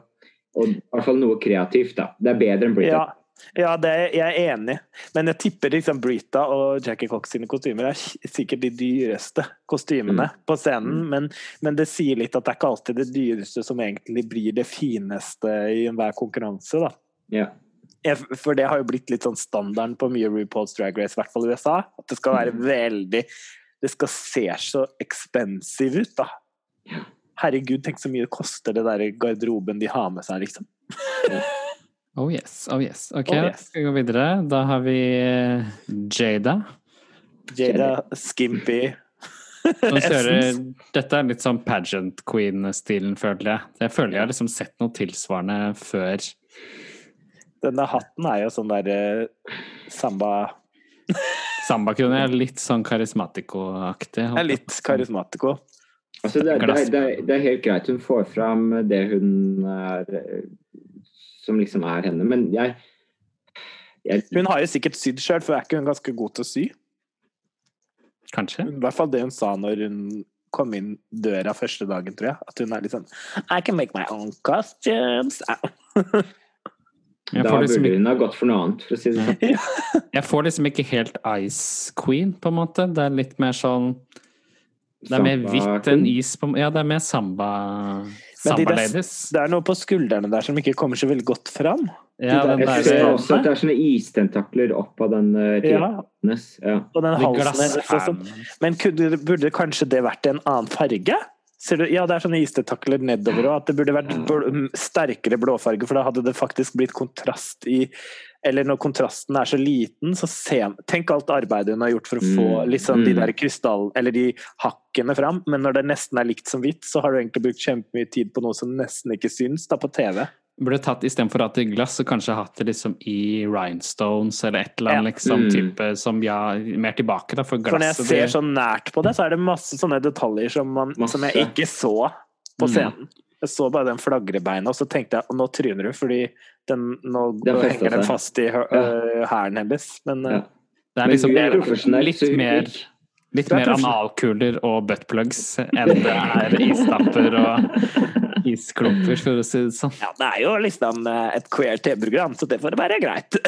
Og i hvert fall noe kreativt, da. Det er bedre enn Britain. Ja, ja det er, jeg er enig. Men jeg tipper liksom Brita og Jackie Cox sine kostymer er sikkert de dyreste kostymene Mm. på scenen. Men, men det sier litt at det er ikke alltid det dyreste som egentlig blir det fineste i enhver konkurranse. da. Yeah. For det har jo blitt litt sånn standarden på mye RuPaul's Drag Race, i hvert fall i USA. At det skal være Mm. veldig Det skal se så expensive ut, da. Ja. Herregud, tenk så mye det koster det der garderoben de har med seg, liksom. Oh yes, oh yes. Ok, Oh yes. skal vi gå videre. Da har vi eh, Jada. Jada, Skimpy Som kjører Dette er litt sånn pageant queen-stilen, føler jeg. Jeg føler jeg har liksom sett noe tilsvarende før. Denne hatten er jo sånn der eh, samba Samba-queen er litt sånn karismatiko-aktig. Er litt karismatiko. Altså, det, er- det, det, det er helt greit. Hun får fram det hun er eh, Som liksom er henne. Men jeg, jeg Hun har jo sikkert sydd sjøl, for er ikke hun ganske god til å sy? Kanskje? I hvert fall det hun sa når hun kom inn døra første dagen, tror jeg. At hun er litt sånn I can make my own costumes. Da får, liksom, burde ikke- hun ha gått for noe annet, for å si det sånn. jeg får liksom ikke helt Ice Queen, på en måte. Det er litt mer sånn Det er mer hvitt enn is på Ja, det er mer samba Men de der- Det er noe på skuldrene der som ikke kommer så veldig godt fram. Ja, de der- Jeg ser også at det er sånne istentakler opp av den uh, Ja. Ja. og den halsen hennes sånn. Men kunne, burde kanskje det vært en annen farge? Ser du? Ja, det er sånne istetakler nedover òg. At det burde vært bl sterkere blåfarge, for da hadde det faktisk blitt kontrast i Eller når kontrasten er så liten, så se Tenk alt arbeidet hun har gjort for å få Mm, liksom de mm. der krystall... Eller de hakkene fram, men når det nesten er likt som hvitt, så har du egentlig brukt kjempemye tid på noe som nesten ikke syns da på TV. Burde tatt istedenfor å ha det i glass, så kanskje hatt det liksom i rhinestones eller et eller annet Ja. liksom Mm. type som ja, mer tilbake, da, for For når jeg ser så nært på det, så er det masse sånne detaljer som, man, Masse. som jeg ikke så på Mm. scenen. Jeg så bare den flagrebeina, og så tenkte jeg nå tryner du, fordi den, nå Den henger den fast i øh, hælen hennes. Men øh, Ja. Det er liksom hun er mer- litt mer Litt er mer analkuler og buttplugs enn det er istapper og isklumper, for å si det sånn. ja, det er jo liksom øh, et queer TV-program, så det får være greit.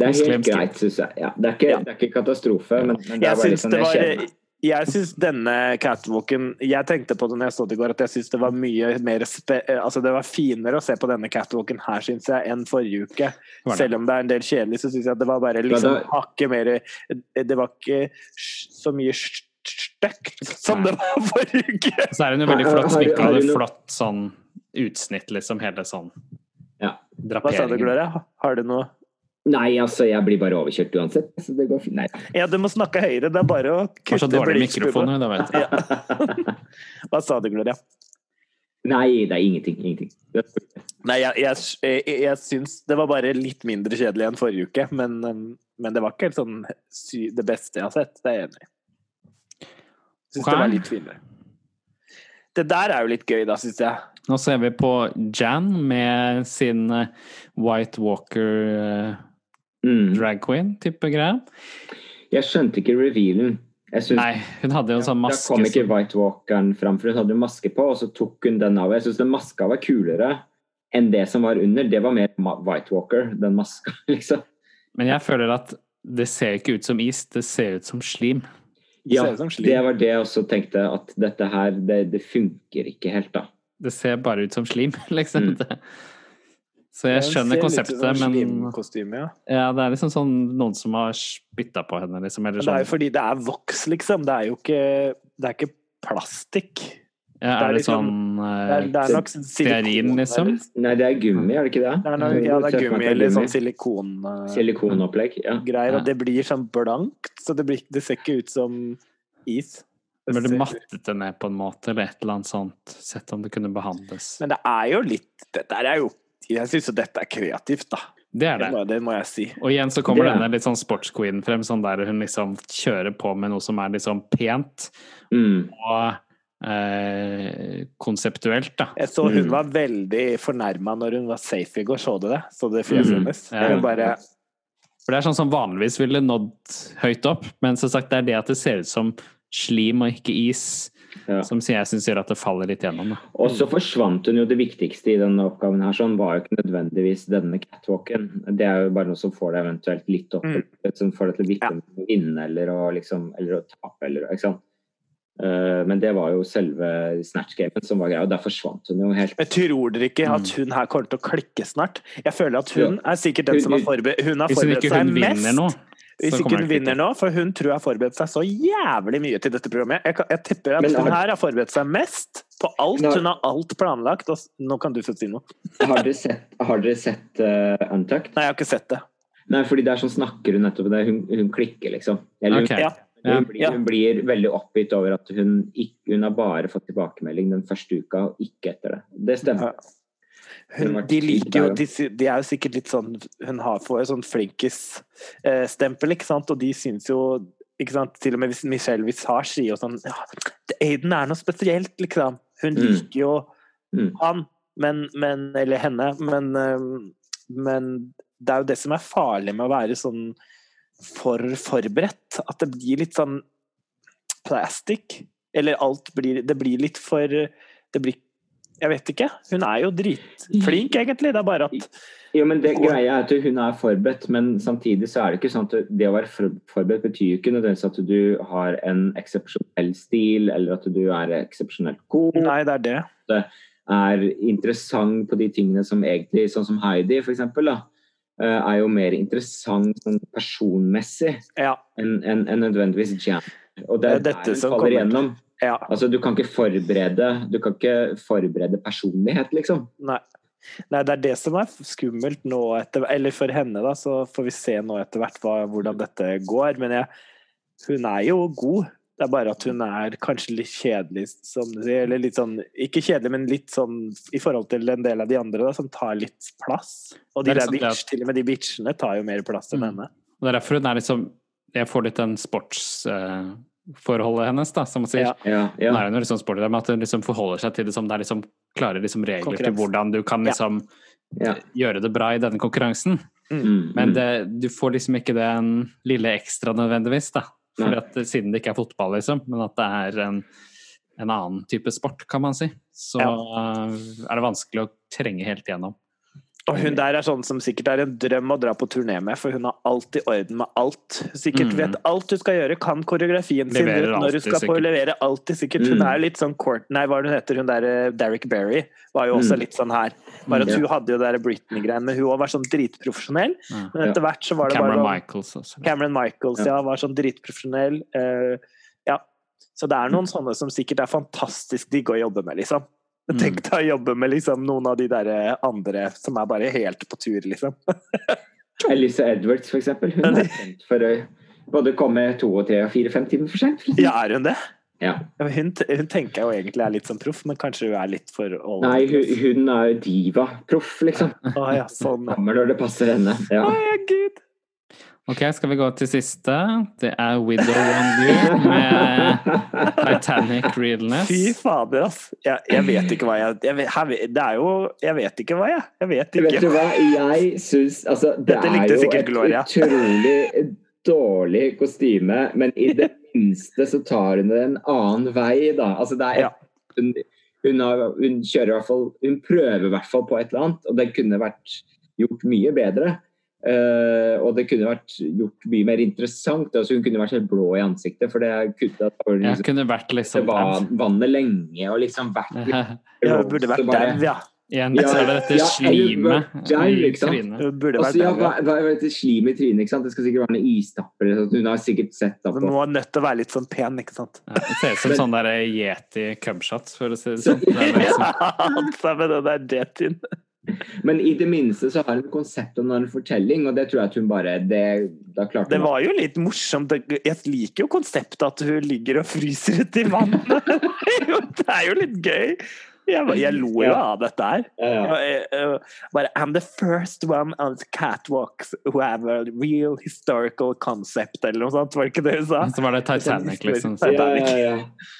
Det er helt greit, syns jeg. Ja, det, er ikke, det er ikke katastrofe, men, men det er bare litt sånn det jeg kjenner. Jeg syns denne catwalken Jeg tenkte på det når jeg så det i går, at jeg syns det var mye mer spe, Altså det var finere å se på denne catwalken her, syns jeg, enn forrige uke. Selv om det er en del kjedelig, så syns jeg at det var bare liksom hakket mer Det var ikke så mye støkt stygt som det var forrige uke. Så er hun jo veldig flott sminka, det flott sånn utsnitt, liksom. Hele sånn Ja. Hva sa du. Gloria? Har du noe Nei, altså, jeg blir bare overkjørt uansett. Så det går fint. Nei. Ja, du må snakke høyere. Det er bare å kutte vet du. Hva sa du, Gloria? Nei, det er ingenting. Ingenting. Nei, jeg, jeg, jeg, jeg syns det var bare litt mindre kjedelig enn forrige uke, men, um, men det var ikke helt sånn sy det beste jeg har sett. Det er jeg enig i. Syns okay. det var litt finere. Det der er jo litt gøy, da, syns jeg. Nå ser vi på Jan med sin eh, White Walker eh, Mm. drag queen-type greie. Jeg skjønte ikke revealen. Jeg synes, Nei, hun hadde jo en sånn Da kom ikke White Walkeren fram, for hun hadde jo maske på, og så tok hun den av. Jeg syns den maska var kulere enn det som var under. Det var mer White Walker, den maska, liksom. Men jeg føler at det ser ikke ut som is, det ser ut som slim. Ja, Ser som slim. det var det jeg også tenkte, at dette her, det, det funker ikke helt, da. Det ser bare ut som slim, liksom. Mm. Det- Så jeg skjønner konseptet, men ja. ja, det er liksom sånn noen som har spytta på henne, liksom. Eller sånn. det er jo sånn. fordi det er voks, liksom. Det er jo ikke, det er ikke plastikk. Ja, det er er det liksom- sånn Det er, eh, det er nok stearin, liksom? Nei, det er gummi, er det ikke det? Det er noe, ja, det er gummi eller er sånn silikon... Uh, Silikonopplegg. Ja. Og det blir sånn blankt, så det, blir, det ser ikke ut som is. Det du mattet det ned på en måte, eller et eller annet sånt. Sett om det kunne behandles. Men det er jo litt Dette er jo Jeg syns jo dette er kreativt, da. Det er Det det. må, det må jeg si. Og igjen så kommer Det er- denne litt sånn sportsqueen frem, sånn der hun liksom kjører på med noe som er litt sånn pent Mm. og eh, konseptuelt, da. Jeg så hun Mm. var veldig fornærma når hun var safe i går, så du det? Så det fjeset Mm, ja. Bare For det er sånn som vanligvis ville nådd høyt opp, men som sagt, det er det at det ser ut som slim og ikke is, Ja. som jeg syns gjør at det faller litt gjennom. Da. Og så forsvant hun jo det viktigste i denne oppgaven her, sånn var jo ikke nødvendigvis denne catwalken. Det er jo bare noe som får deg eventuelt litt opp, Mm. som får deg til å å vinne eller å, liksom, eller å tape, eller ikke sant. Eh, Men det var jo selve snatch-gamen som var greia, og der forsvant hun jo helt. Jeg tror dere ikke at Mm. hun her kommer til å klikke snart? Jeg føler at hun er sikkert den som har forberedt Hun har forberedt seg mest. nå, Hvis ikke hun vinner nå, for hun tror jeg har forberedt seg så jævlig mye til dette programmet. Jeg, jeg tipper at hun her har forberedt seg mest på alt. Har- Hun har alt planlagt. Og, nå kan du få si noe. Har dere sett, har dere sett uh, Untucked? Nei, jeg har ikke sett det. Nei, fordi der sånn snakker hun nettopp det. Hun, hun klikker, liksom. Eller hun, Ja. Ja. hun, blir, hun blir veldig oppgitt over at hun, ikke, hun har bare fått tilbakemelding den første uka, og ikke etter det. Det stemmer. Ja. Hun, de liker jo de, de er jo sikkert litt sånn Hun har får et sånn flinkis-stempel, ikke sant, og de syns jo ikke sant, Til og med hvis Michelle Visage sier jo sånn ja, Aiden er noe spesielt, liksom. Hun Mm. liker jo Mm. han, men, men Eller henne, men, men det er jo det som er farlig med å være sånn for forberedt. At det blir litt sånn plastic. Eller alt blir Det blir litt for Det blir Jeg vet ikke. Hun er jo dritflink, egentlig. Det er bare at Jo, men det greia er at hun er forberedt, men samtidig så er det ikke sånn at det å være forberedt betyr jo ikke nødvendigvis at du har en eksepsjonell stil, eller at du er eksepsjonelt god, Nei, det er det. Det er interessant på de tingene som egentlig, sånn som Heidi for eksempel, da, eh, er jo mer interessant sånn personmessig Ja. enn en, en nødvendigvis jam. Og det Det er er der dette hun som faller kommer. igjennom. Ja. Altså, du kan ikke forberede du kan ikke forberede personlighet, liksom. Nei. Nei, det er det som er skummelt nå etter Eller for henne, da, så får vi se nå etter hvert hva, hvordan dette går. Men jeg, hun er jo god. Det er bare at hun er kanskje litt kjedelig, som du sier. Eller litt sånn Ikke kjedelig, men litt sånn i forhold til en del av de andre, da, som tar litt plass. Og de er der liksom bitch, til og med de bitchene tar jo mer plass enn Mm. henne. Og det er derfor hun er liksom Jeg får litt den sportsforholdet hennes, da, som man sier. Ja. Ja, Nå er hun jo liksom sporty, men at hun liksom forholder seg til det som det er liksom klare liksom regler til hvordan du kan liksom ja. gjøre det bra i denne konkurransen. Mm, Men mm. det, du får liksom ikke den lille ekstra nødvendigvis, da. Fordi at, siden det ikke er fotball, liksom, men at det er en, en annen type sport, kan man si, så Ja. uh, er det vanskelig å trenge helt igjennom. Og hun der er sånn som sikkert er en drøm å dra på turné med, for hun har alt i orden med alt. Sikkert Mm. vet alt hun skal gjøre, kan koreografien sin, Leverer når alltid, skal på sikkert. levere alltid. Sikkert. Hun Mm. er litt sånn Court... Nei, hva er hun heter? Hun der Derek Derrick Berry var jo også Mm. litt sånn her. Bare at Mm. hun hadde jo det der Britney-greiene, men hun også var sånn dritprofesjonell. Men etter hvert så var det Cameron bare Michaels også. Cameron Michaels, Ja. var sånn dritprofesjonell. eh, ja. Så det er noen sånne som sikkert er fantastisk digge å jobbe med, liksom. Mm. Tenk deg å jobbe med liksom, noen av de der eh, andre som er bare helt på tur, liksom. Elisa Edwards, for eksempel. Hun er kjent for å både komme to og tre og fire, fem timer for sent. Ja, er hun det? Ja. Ja, Hun, hun tenker jeg jo egentlig er litt som proff, men kanskje hun er litt for old. Nei, hun, hun er diva-proff, liksom. Ah, ja, sånn. Kommer når det passer henne. Ja. Å ja, gud. Ok, skal vi gå til siste? Det er Widow Wonder med Titanic Realness. Fy fader, ass. Jeg, jeg vet ikke hva jeg, jeg vet, her, Det er jo Jeg vet ikke hva, jeg. Jeg vet Vet du hva, jeg syns Altså, det er jo et Gloria. utrolig dårlig kostyme, men i det minste så tar hun det en annen vei, da. Altså, det er Ja. hun, hun, har, hun kjører i hvert fall Hun prøver i hvert fall på et eller annet, og det kunne vært gjort mye bedre. Eh, og det kunne vært gjort mye mer interessant. Altså, hun kunne vært helt blå i ansiktet, for det var liksom, kunne vært det liksom var vannet lenge og liksom vært Ja, hun burde vært dau, ja. Igjen Ja, så er det dette ja, slimet ja, i trynet. Hun burde vært så, ja, hva, ja. hva er det slim i trynet? ikke sant? Det skal sikkert være noen istapper. Hun har sikkert sett det. Hun ha nødt til å være litt sånn pen, ikke sant? Ja, det ser ut som sånn der Yeti cubshot, for å si det sånn. Det er liksom, Ja, det er det, det er jetin. Men i det minste så har hun et konsept og en fortelling, og det tror jeg at hun bare det, Det var jo litt morsomt. Jeg liker jo konseptet at hun ligger og fryser uti i vannet. Det er jo litt gøy. Jeg, jeg lo jo av dette her. ja, ja. Jeg- Bare, I'm the first one on catwalks who have a real historical concept, eller noe sånt. Var det ikke det hun sa? så var det Titanic, liksom. Ja, Titanic.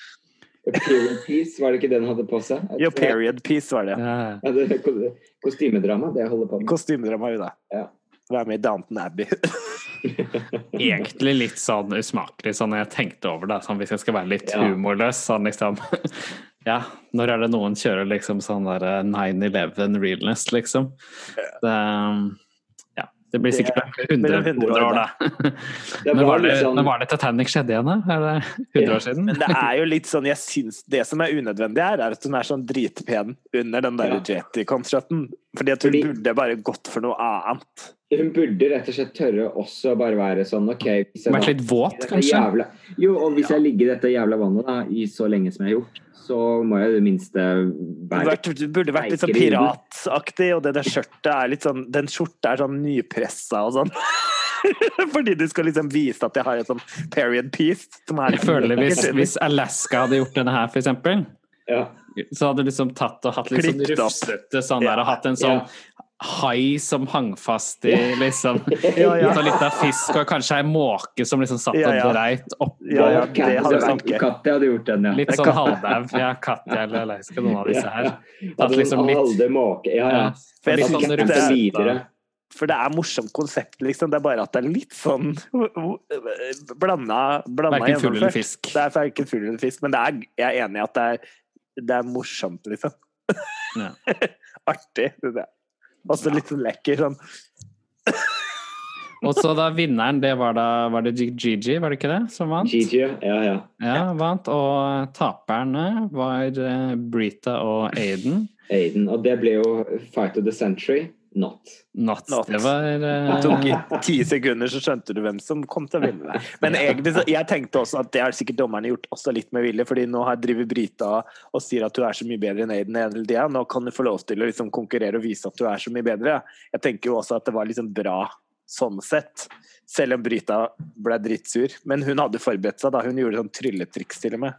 Ja, ja. Period piece, var det ikke det den hadde på seg? Jo, period piece var det. Ja. Ja, det kostymedrama, det jeg holder på med. Kostymedrama, jo da. Ja. Være med i Downton Abbey. Egentlig litt sånn usmakelig, sånn jeg tenkte over det, sånn hvis jeg skal være litt Ja. humorløs, sånn liksom Ja, når er det noen kjører liksom sånn der eh, 9-11 realness, liksom? Det, ja, det blir sikkert Det- 100, 100 år, år, da. Det Når var var det, sånn- når var det Titanic skjedde igjen, da? Er det 100 år siden? Men det er jo litt sånn, jeg syns det som er unødvendig her, er at hun er sånn dritpen under den der Ja. jetty-konserten. Fordi at hun Fordi- burde bare gått for noe annet. Hun burde rett og slett tørre også bare være sånn OK hvis jeg Vært litt våt, kanskje? Jævla, jo, og hvis jeg ligger i dette jævla vannet da, i så lenge som jeg har gjort, så må jeg i det minste være Du burde vært litt sånn pirataktig, og det der skjørtet er litt sånn Den skjorta er sånn nypressa og sånn. Fordi du skal liksom vise at jeg har et sånn period piece. Som er Jeg føler hvis, hvis Alaska hadde gjort denne her, for eksempel, ja. så hadde du liksom tatt og hatt litt sånn rufsete sånn der, og hatt en sånn hai som hang fast i liksom Ja, ja. Litt av fisk, og kanskje ei måke som liksom satt og dreit oppå. Ja, ja, det hadde vært. Katja hadde gjort den, ja. Litt sånn halvdau. Ja, Katja eller Leiska, noen av disse her. Tatt liksom litt Halde måke. Ja, ja. For litt sånn det-. For er morsomt konsept, liksom. Det er bare at det er litt sånn blanda, blanda Verken fugl eller fisk. Det er verken fugl eller fisk, men det er, jeg er enig i at det er, det er morsomt, liksom. Ja. Artig. Det er. Også litt sånn lekker sånn. Og så da vinneren, det var da Var det Gigi, var det ikke det, som vant? Gigi, ja, ja. Ja, vant. Og taperne var eh, Brita og Aiden. Aiden. Og det ble jo Fight of the Century. Not. Not. Not. Det var uh... Det tok i ti sekunder, så skjønte du hvem som kom til å vinne. det. Men egentlig, så, jeg tenkte også at det har sikkert dommerne gjort også litt med vilje, fordi nå har driver Brita og sier at du er så mye bedre enn Aiden hele tida. Nå kan du få lov til å liksom konkurrere og vise at du er så mye bedre. Jeg tenker jo også at det var liksom bra sånn sett. Selv om Brita ble drittsur. Men hun hadde forberedt seg, da. Hun gjorde sånn trylletriks til og med.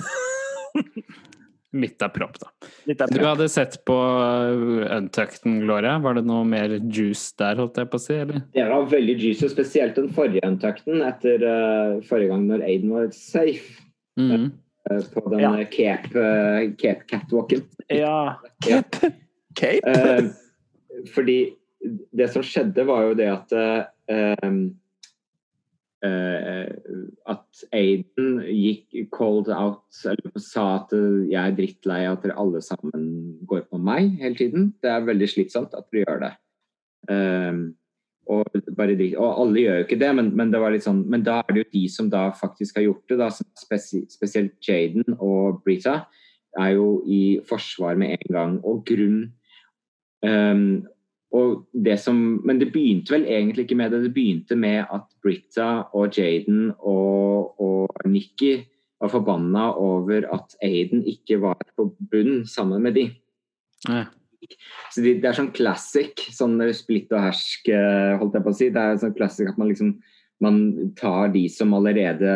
litt av propp, da. Litt av Du hadde sett på uh, Untuckten, Gloria. Var det noe mer juice der, holdt jeg på å si? eller? Det var veldig juice, spesielt den forrige untakten etter uh, forrige gang når Aiden var safe Mm. eh, på den Ja. eh, cape, eh, cape catwalken. Ja. Cape? Cape? Eh, fordi det som skjedde, var jo det at eh, eh, at Aiden gikk called out, eller sa at eh, jeg er drittlei at dere alle sammen går på meg hele tiden. Det er veldig slitsomt at dere gjør det. Um, og, dritt, og, alle gjør jo ikke det, men, men, det var litt sånn, men da er det jo de som da faktisk har gjort det, da, spesi, spesielt Jaden og Brita, er jo i forsvar med en gang. Og grunn um, det som, men det begynte vel egentlig ikke med det. Det begynte med at Britta og Jaden og, og Nikki var forbanna over at Aiden ikke var på bunn sammen med de. Ja. Så de, Det er sånn classic, sånn splitt og hersk, eh, holdt jeg på å si. Det er sånn classic at man liksom man tar de som allerede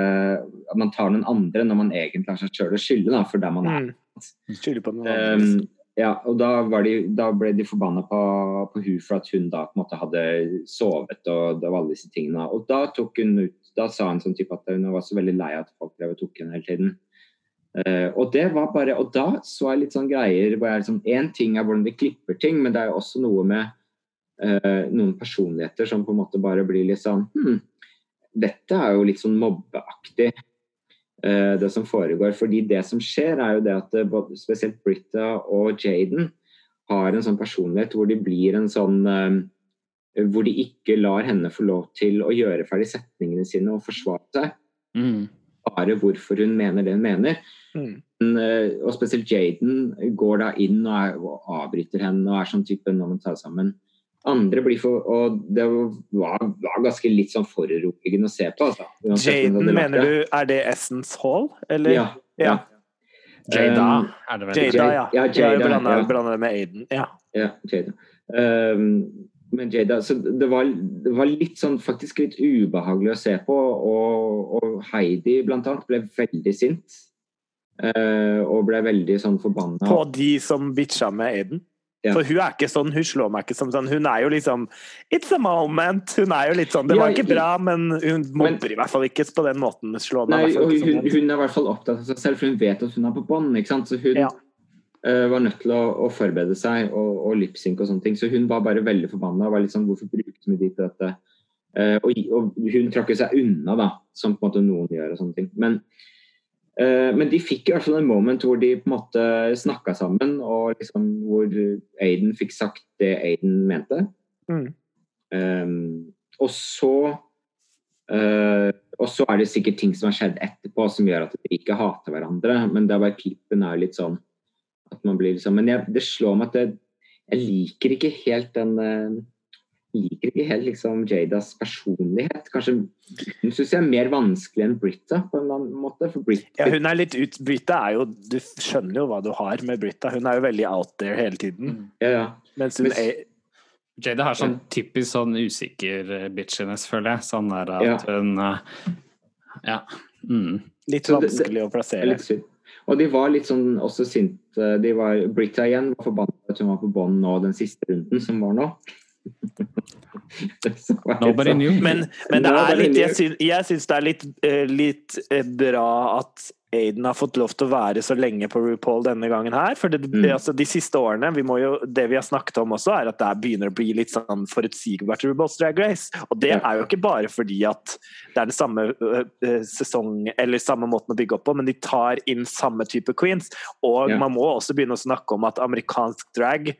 Man tar noen andre når man egentlig har seg sjøl å skylde for der man er. Mm. Skylde på noen andre. Um, ja, og da, de, da ble de forbanna på, på hun for at hun da på en måte hadde sovet og det var alle disse tingene. Og da tok hun ut, da sa hun sånn type at hun var så veldig lei at folk drev og tok henne hele tiden. Uh, og det var bare, og da så jeg litt sånn greier hvor jeg liksom Én ting er hvordan de klipper ting, men det er jo også noe med uh, noen personligheter som på en måte bare blir litt sånn hm, Dette er jo litt sånn mobbeaktig. Eh, det som foregår. Fordi det som skjer, er jo det at eh, både, spesielt Britta og Jaden har en sånn personlighet hvor de blir en sånn eh, Hvor de ikke lar henne få lov til å gjøre ferdig setningene sine og forsvare seg. Mm. Bare hvorfor hun mener det hun mener. Mm. Og spesielt Jaden går da inn og, er, og avbryter henne og er sånn type når man tar sammen andre blir for Og det var, var ganske litt sånn foruroligende å se på. Altså. Jaden, mener du Er det Essence Hall, eller? Ja. ja. Jada um, er det vel? Jada, ja. ja Jada, jeg blander, med Aiden. Ja. ja Jada. Um, men Jada, så det var, det var, litt sånn faktisk litt ubehagelig å se på. Og, og Heidi blant annet ble veldig sint. Uh, og ble veldig sånn forbanna. På de som bitcha med Aiden? Ja. For hun er ikke sånn, hun slår meg ikke som sånn. Hun er jo liksom It's a moment! Hun er jo litt sånn Det var ikke bra, men hun mobber i hvert fall ikke på den måten. Slår nei, hun, sånn. hun, er i hvert fall opptatt av seg selv, for hun vet at hun er på bånd. Så hun ja. uh, var nødt til å, å forberede seg og, og lipsynke og sånne ting. Så hun var bare veldig forbanna og var litt sånn Hvorfor brukte vi de til dette? Uh, og, og, hun trakk seg unna, da, som på en måte noen gjør og sånne ting. Men men de fikk i hvert fall en moment hvor de på en måte snakka sammen, og liksom hvor Aiden fikk sagt det Aiden mente. Mm. Um, og så uh, Og så er det sikkert ting som har skjedd etterpå som gjør at de ikke hater hverandre, men det er bare klippen er litt sånn at man blir liksom Men jeg, det slår meg at jeg, jeg liker ikke helt den uh, liker ikke helt liksom Jadas personlighet. Kanskje Hun syns jeg er mer vanskelig enn Britta, på en eller annen måte. Britta, ja, hun er litt ut Britta er jo Du skjønner jo hva du har med Britta. Hun er jo veldig out there hele tiden. Mm. Ja, ja. Mens hun er Jada har sånn typisk sånn usikker eh, bitchiness, føler jeg. Sånn der at ja. hun eh, Ja. Mm. Litt vanskelig å plassere. Litt synd. Og de var litt sånn også sinte. De var, Britta igjen var forbanna at hun var på bånn nå den siste runden som var nå. Nobody knew. Men, men det er litt, jeg, syns, jeg syns det er litt, uh, litt uh, bra at Aiden har fått lov til å være så lenge på RuPaul denne gangen her. For det, mm. altså, de siste årene, vi jo, det vi har snakket om også, er at det begynner å bli litt sånn forutsigbart RuPaul's Drag Race. Og det er jo ikke bare fordi at det er den samme uh, sesong, eller samme måten å bygge opp på, men de tar inn samme type queens. Og yeah. man må også begynne å snakke om at amerikansk drag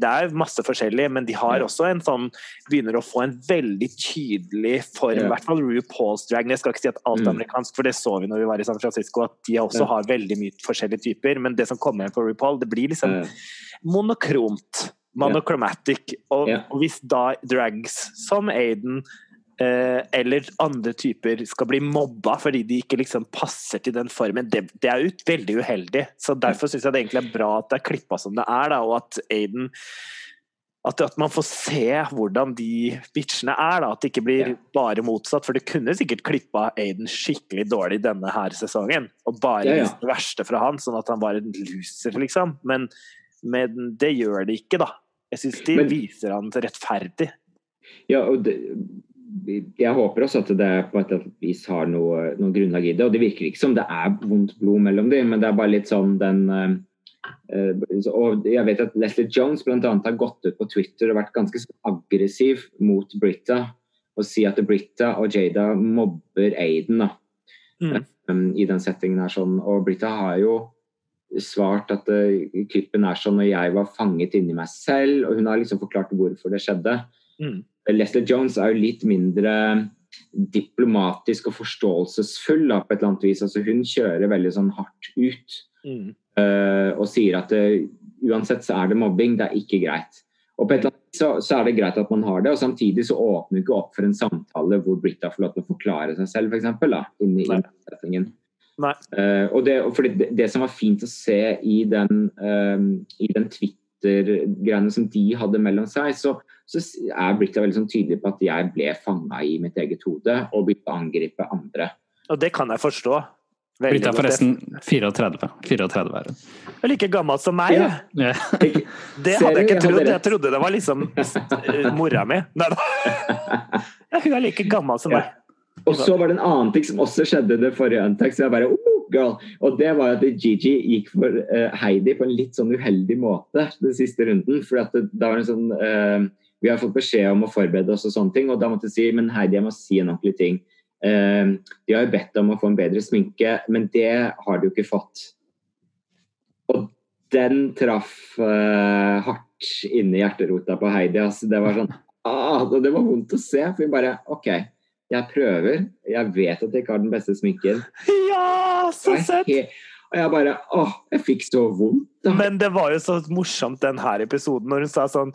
det er masse forskjellig, men de har også en sånn Begynner å få en veldig tydelig form, i hvert fall RuPaul's Drag. Jeg skal ikke si at alt er mm. amerikansk, for det så vi når vi var i San Francisco, at de også har veldig mye forskjellige typer. Men det som kommer på RuPaul, det blir liksom monokromt. Monochromatic. Og, hvis da drags som Aiden eller andre typer skal bli mobba fordi de ikke liksom passer til den formen, det, det er ut, veldig uheldig. Så Derfor syns jeg det egentlig er bra at det er klippa som det er, da, og at Aiden at, at, man får se hvordan de bitchene er, da. At det ikke blir bare motsatt. For det kunne sikkert klippa Aiden skikkelig dårlig denne her sesongen. Og bare ja, ja. det verste fra han, sånn at han var en loser, liksom. Men, men det gjør det ikke, da. Jeg syns de men, viser han rettferdig. Ja, og det, jeg håper også at det på et eller annet vis har noe, noe, grunnlag i det. Og det virker ikke som det er vondt blod mellom dem, men det er bare litt sånn den uh, Og jeg vet at Leslie Jones bl.a. har gått ut på Twitter og vært ganske aggressiv mot Britta. og si at Britta og Jada mobber Aiden da, Mm. um, i den settingen her sånn. Og Britta har jo svart at uh, klippen er sånn når jeg var fanget inni meg selv, og hun har liksom forklart hvorfor det skjedde. Mm. Leslie Jones er jo litt mindre diplomatisk og forståelsesfull da, på et eller annet vis. Altså, hun kjører veldig sånn hardt ut Mm. uh, og sier at det, uansett så er det mobbing, det er ikke greit. Og på et eller annet vis så, så er det greit at man har det, og samtidig så åpner det ikke opp for en samtale hvor Britta får lov til å forklare seg selv, f.eks. Inni Nei. Uh, og det, og fordi det, det som var fint å se i den, um, i den Twitter-greiene som de hadde mellom seg, så, så er Britta veldig sånn tydelig på at jeg ble fanga i mitt eget hode og begynte å angripe andre. Og det kan jeg forstå. Veldig er forresten 34. 34 er hun. Like gammel som meg. Ja. Ja. Det hadde jeg ikke trodd. Jeg trodde det var liksom eh, mora mi. Nei da. Hun er like gammel som Ja. meg. Og så var det en annen ting som også skjedde det forrige Untax. Jeg bare, oh, girl. Og det var at Gigi gikk for eh, Heidi på en litt sånn uheldig måte den siste runden. For det, da var det sånn eh, Vi har fått beskjed om å forberede oss og sånne ting, og da måtte jeg si men Heidi, jeg må si en ordentlig ting. Eh, de har jo bedt om å få en bedre sminke, men det har jo ikke fått. Og den traff eh, hardt inni hjerterota på Heidi. Altså, det var sånn ah, Det var vondt å se. For vi bare OK, jeg prøver. Jeg vet at jeg ikke har den beste sminken. Ja, så søtt! Og jeg bare Åh, jeg fikk så vondt. Men det var jo så morsomt den her episoden når hun sa sånn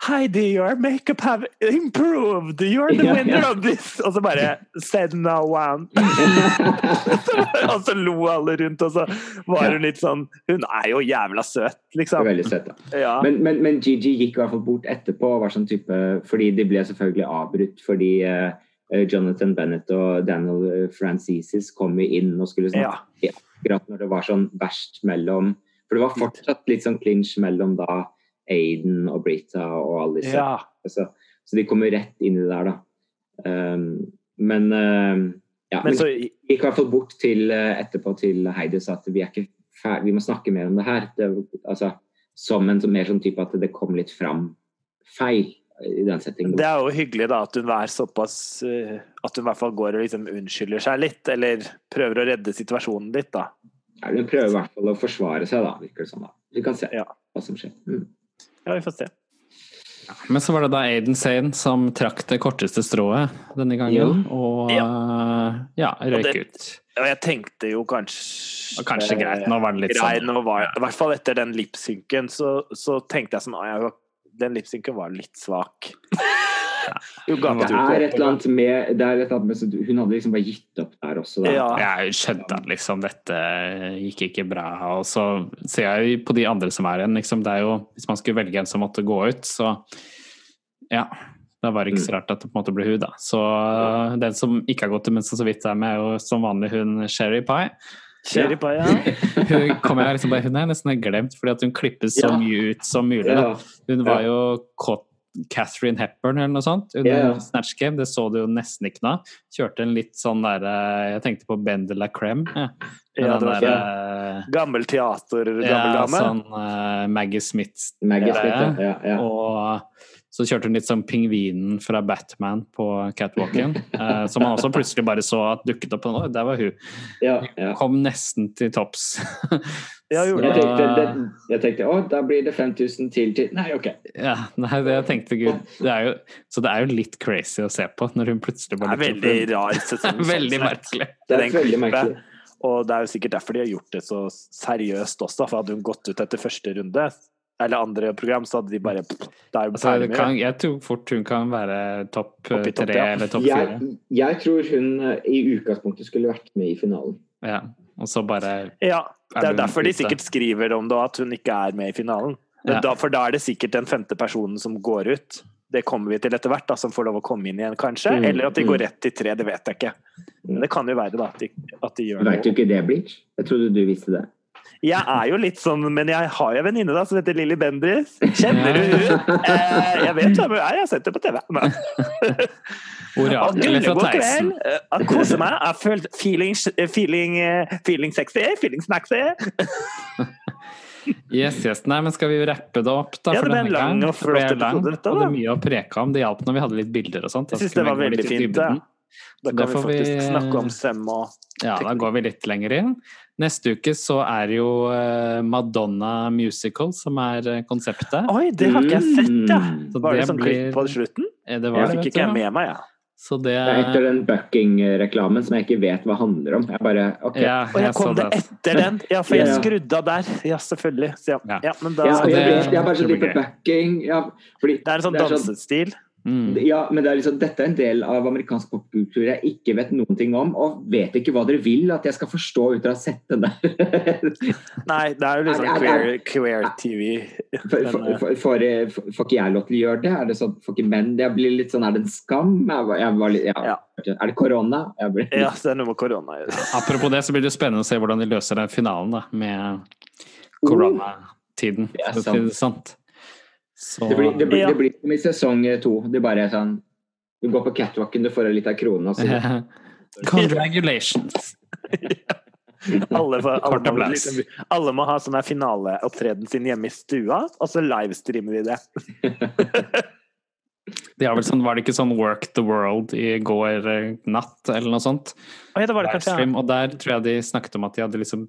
Heidi, your makeup have improved! You're the winner of this! Og så bare Said no one. og så lo alle rundt, og så var hun litt sånn Hun er jo jævla søt, liksom. veldig søt, da. Ja. Men, men, men Gigi gikk i hvert fall bort etterpå, var sånn type, fordi de ble selvfølgelig avbrutt fordi eh, Jonathan Bennett og Daniel eh, Francesis kom inn og skulle snakke ja. akkurat når det var sånn verst mellom For det var fortsatt litt sånn clinch mellom da Aiden og Brita og alle disse. ja. Altså, så de kommer rett inn i det der, da. Um, men uh, ja, Men men så gikk i hvert fall bort til eh, etterpå til Heidi og sa at vi er ikke ferdig, vi må snakke mer om det her. Det, altså, som en sånn- mer sånn type at det kom litt fram feil i den settingen. Det er jo hyggelig da at hun er såpass eh, At hun i hvert fall går og liksom unnskylder seg litt, eller prøver å redde situasjonen litt, da. Ja, Hun prøver i hvert fall å forsvare seg, da, virker det som. da. Vi kan se Ja. hva som skjer. Mm. Ja, vi får se. Men så var det da Aiden Sane som trakk det korteste strået denne gangen, og ja, røyk det- ut. Og jeg tenkte jo kanskje Og kanskje greit, nå var det litt Greit, sånn var, I hvert fall etter den lipsynken, så, så tenkte jeg sånn Den lipsynken var litt svak. Det er et eller annet med, det er et eller annet med så Hun hadde liksom bare gitt opp der også, da. Ja. Jeg skjønte at liksom dette gikk ikke bra. Og så ser jeg på de andre som er igjen. Liksom, det er jo, hvis man skulle velge en som måtte gå ut, så ja. Da var det ikke så rart at det på en måte ble hun, da. Så den som ikke har gått ut, men som så vidt er med, er jo som vanlig hun Sherry Pie. Cherry pie, ja. Hun, kommer jeg liksom bare, hun er nesten glemt, fordi at hun klippes så Ja. mye ut som mulig. Da. Hun var jo caught Catherine Hepburn eller noe sånt under yeah. Snatch Game. Det så du jo nesten ikke nå. Kjørte en litt sånn derre Jeg tenkte på Ben de la Creme. Ja. Ja, den det var derre Gammel teater, gammel ja, dame. sånn uh, Maggie Smith Maggie Smith, ja. ja. og så kjørte hun litt sånn pingvinen fra Batman på catwalken. eh, som man også plutselig bare så at dukket opp. Og, der var hun. ja, ja. Kom nesten til topps. Ja, jeg, Jeg tenkte, det, jeg tenkte å, da blir det 5000 til til Nei, OK. Ja, nei, det jeg tenkte gud det er jo, Så det er jo litt crazy å se på når hun plutselig bare Det er veldig rar sesong. Veldig sånn merkelig. Det er Den veldig merkelig. Og det er jo sikkert derfor de har gjort det så seriøst også, for hadde hun gått ut etter første runde, eller andre program, så hadde de bare er hun Altså, det kan, jeg tror fort hun kan være topp tre ja. eller topp fire. jeg tror hun eh, i utgangspunktet skulle vært med i finalen. Ja. Og så bare Ja, det er er derfor de sikkert skriver om det, at hun ikke er med i finalen. Ja. da, for da er det sikkert den femte personen som går ut. Det kommer vi til etter hvert, da, som får lov å komme inn igjen, kanskje. Mm, Eller at de går mm. rett til tre, det vet jeg ikke. Men det kan jo være da, at de, at de gjør Vet du ikke det, Bleach? Jeg trodde du visste det. Jeg er jo litt sånn, men jeg har jo en venninne da, som heter Lilly Bendriss. Kjenner du hun? Eh, jeg vet hvem hun er, jeg har sett det på TV. Men. Orakelet fra Theisen. Eh, Jeg koser meg. Jeg føler feeling, feeling, eh, feeling sexy, feeling snacksy. Yes, yes. Nei, men skal vi rappe det opp, da? Ja, det ble en lang og flott episode, dette, Og det er mye å preke om. Det hjalp når vi hadde litt bilder og sånt. Jeg syns det var veldig fint. Da. Da kan vi faktisk vi- snakke om søm og Ja, da går vi litt lenger inn. Neste uke så er jo eh, Madonna Musical som er eh, konseptet. Oi, det har ikke jeg sett, ja! Mm. Så Var det det sånn blir- klipp på slutten? Det var jeg fikk ikke jeg med meg, jeg. Så det Det er etter den Bucking-reklamen som jeg ikke vet hva handler om. Jeg bare, ok. Ja, Og jeg jeg så kom det etter den! Ja, for jeg Ja. skrudde av der. Ja, selvfølgelig. Så ja, Ja. ja, men da Ja, Så jeg, jeg er bare så litt på bucking. Ja, fordi, Det er en sånn dansestil. Sånn dansestil. Mm. Ja, men det er liksom, dette er en del av amerikansk popkultur jeg ikke vet noen ting om, og vet ikke hva dere vil at jeg skal forstå ut av å ha sett den der. Nei, det er jo liksom Er- er- queer, queer TV. Eh, for, får ikke jeg lov til å gjøre det? Er det sånn, får ikke menn det? blir litt sånn, er det en skam? Jeg, var- jeg var litt, ja. Ja. Er det korona? Blir, Ja, det er noe med korona. Apropos det, så blir det spennende å se hvordan de løser den finalen da, med koronatiden. Det er sant. Det er sant. Så Det blir, det, blir, Ja. det blir som i sesong to. Det er bare sånn Du går på catwalken, du får en liten krone, Congratulations. Alle, får- alle, må, liksom, alle må ha sånn her finaleopptreden sin hjemme i stua, og så livestreamer vi det. De har vel sånn, var det ikke sånn Work the World i går eh, natt, eller noe sånt? Oh, ja, det var det kanskje. Ja. Og der tror jeg de snakket om at de hadde liksom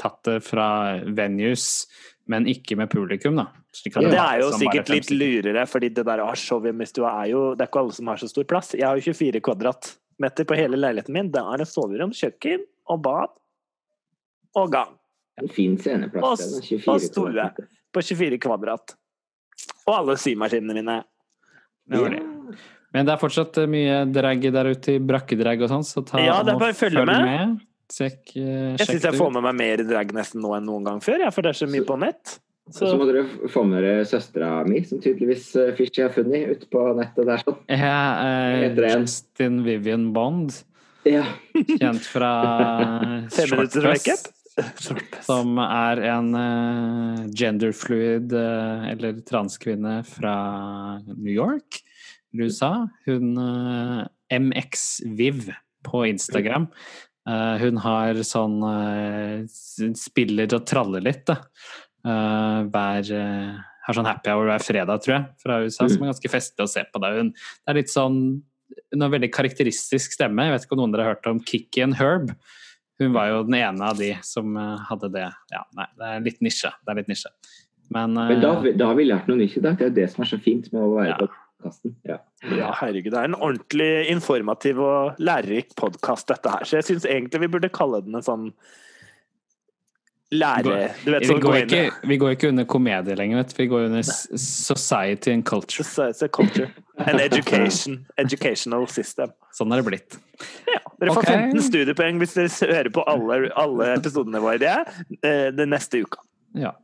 tatt det fra venues, men ikke med publikum, da. At Det er jo sikkert litt lurere, fordi det der å ha show hjemme i stua er jo Det er ikke alle som har så stor plass. Jeg har jo 24 kvadratmeter på hele leiligheten min. Det er et soverom, kjøkken og bad og gang. En fin sceneplass. Og- det 24 og stue. På 24 kvadrat. Og alle symaskinene mine. Det var det. Men det er fortsatt eh, mye drag der ute i brakkedrag og sånn, så ta Ja, det er bare følg med. Sjekk, eh, Jeg syns jeg får med meg mer drag nesten nå enn noen gang før, ja, for det er så mye på nett. Så Så må dere få med dere søstera mi, som tydeligvis uh, Fishy har funnet ute på nettet der. sånn. Ja, eh, Justin Vivian Bond, Ja. kjent fra Shortpress. Som er en uh, genderfluid uh, eller transkvinne fra New York, USA. Hun uh, MXViv på Instagram. Eh, hun har sånn eh, Spiller og traller litt, da. Eh, hver Har sånn happy hour hver fredag, tror jeg, fra USA, som er ganske festlig å se på. Da. Hun, det er litt sånn Hun har veldig karakteristisk stemme. Jeg vet ikke om noen dere har hørt om Kikki and Herb? Hun var jo den ene av de som hadde det. Ja, nei, det er litt nisje. Det er litt nisje. Men, Men da, da har vi lært noe nytt i dag. Det er jo det som er så fint med å være Ja. på podkasten. Ja. Ja, herregud. Det er en ordentlig informativ og lærerik podkast, dette her. Så jeg syns egentlig vi burde kalle den en sånn lære... Du vet, vi, går gå ikke, vi går ikke under komedie lenger, vet du. Vi går under society and culture. Society, and culture. And education. Educational system. Sånn er det blitt. Ja, dere får okay. 15 studiepoeng hvis dere hører på alle, alle episodene våre eh, den neste uka. Ja.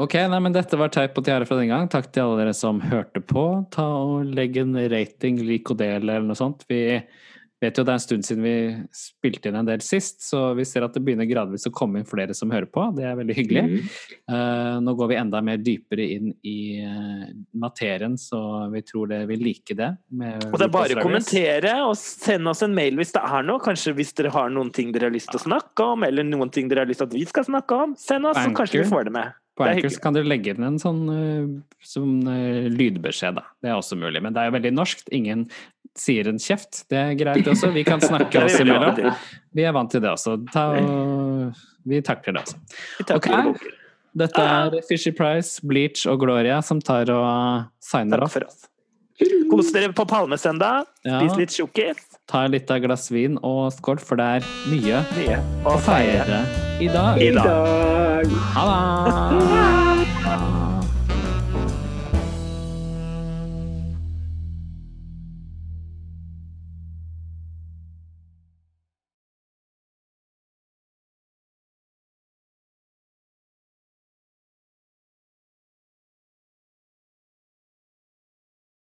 Ok, nei, men dette var Teip og tiare fra den gang. Takk til alle dere som hørte på. Ta og Legg en rating, lik og del eller noe sånt. Vi vet jo det er en stund siden vi spilte inn en del sist, så vi ser at det begynner gradvis å komme inn flere som hører på. Det er veldig hyggelig. Mm. Uh, nå går vi enda mer dypere inn i uh, materien, så vi tror det vil like det. med Og det er bare å kommentere og sende oss en mail hvis det er noe. Kanskje hvis dere har noen ting dere har lyst til å snakke om, eller noen ting dere har lyst til at vi skal snakke om. Send oss, så kanskje vi får det med. På Det Anchor hyggelig. så kan dere legge inn en sånn eh, som eh, lydbeskjed, da. Det er også mulig. Men det er jo veldig norskt. Ingen sier en kjeft. Det er greit også. Vi kan snakke oss imellom. Vi er vant til det også. Ta og Vi takler det også. Vi Ok. Dette er Fishy Price, Bleach og Gloria som tar og signer off. Kos dere på palmesøndag. Spis litt tjukkis. Ta litt av glass vin og skål, for det er mye å feire i dag. i dag. Ha det!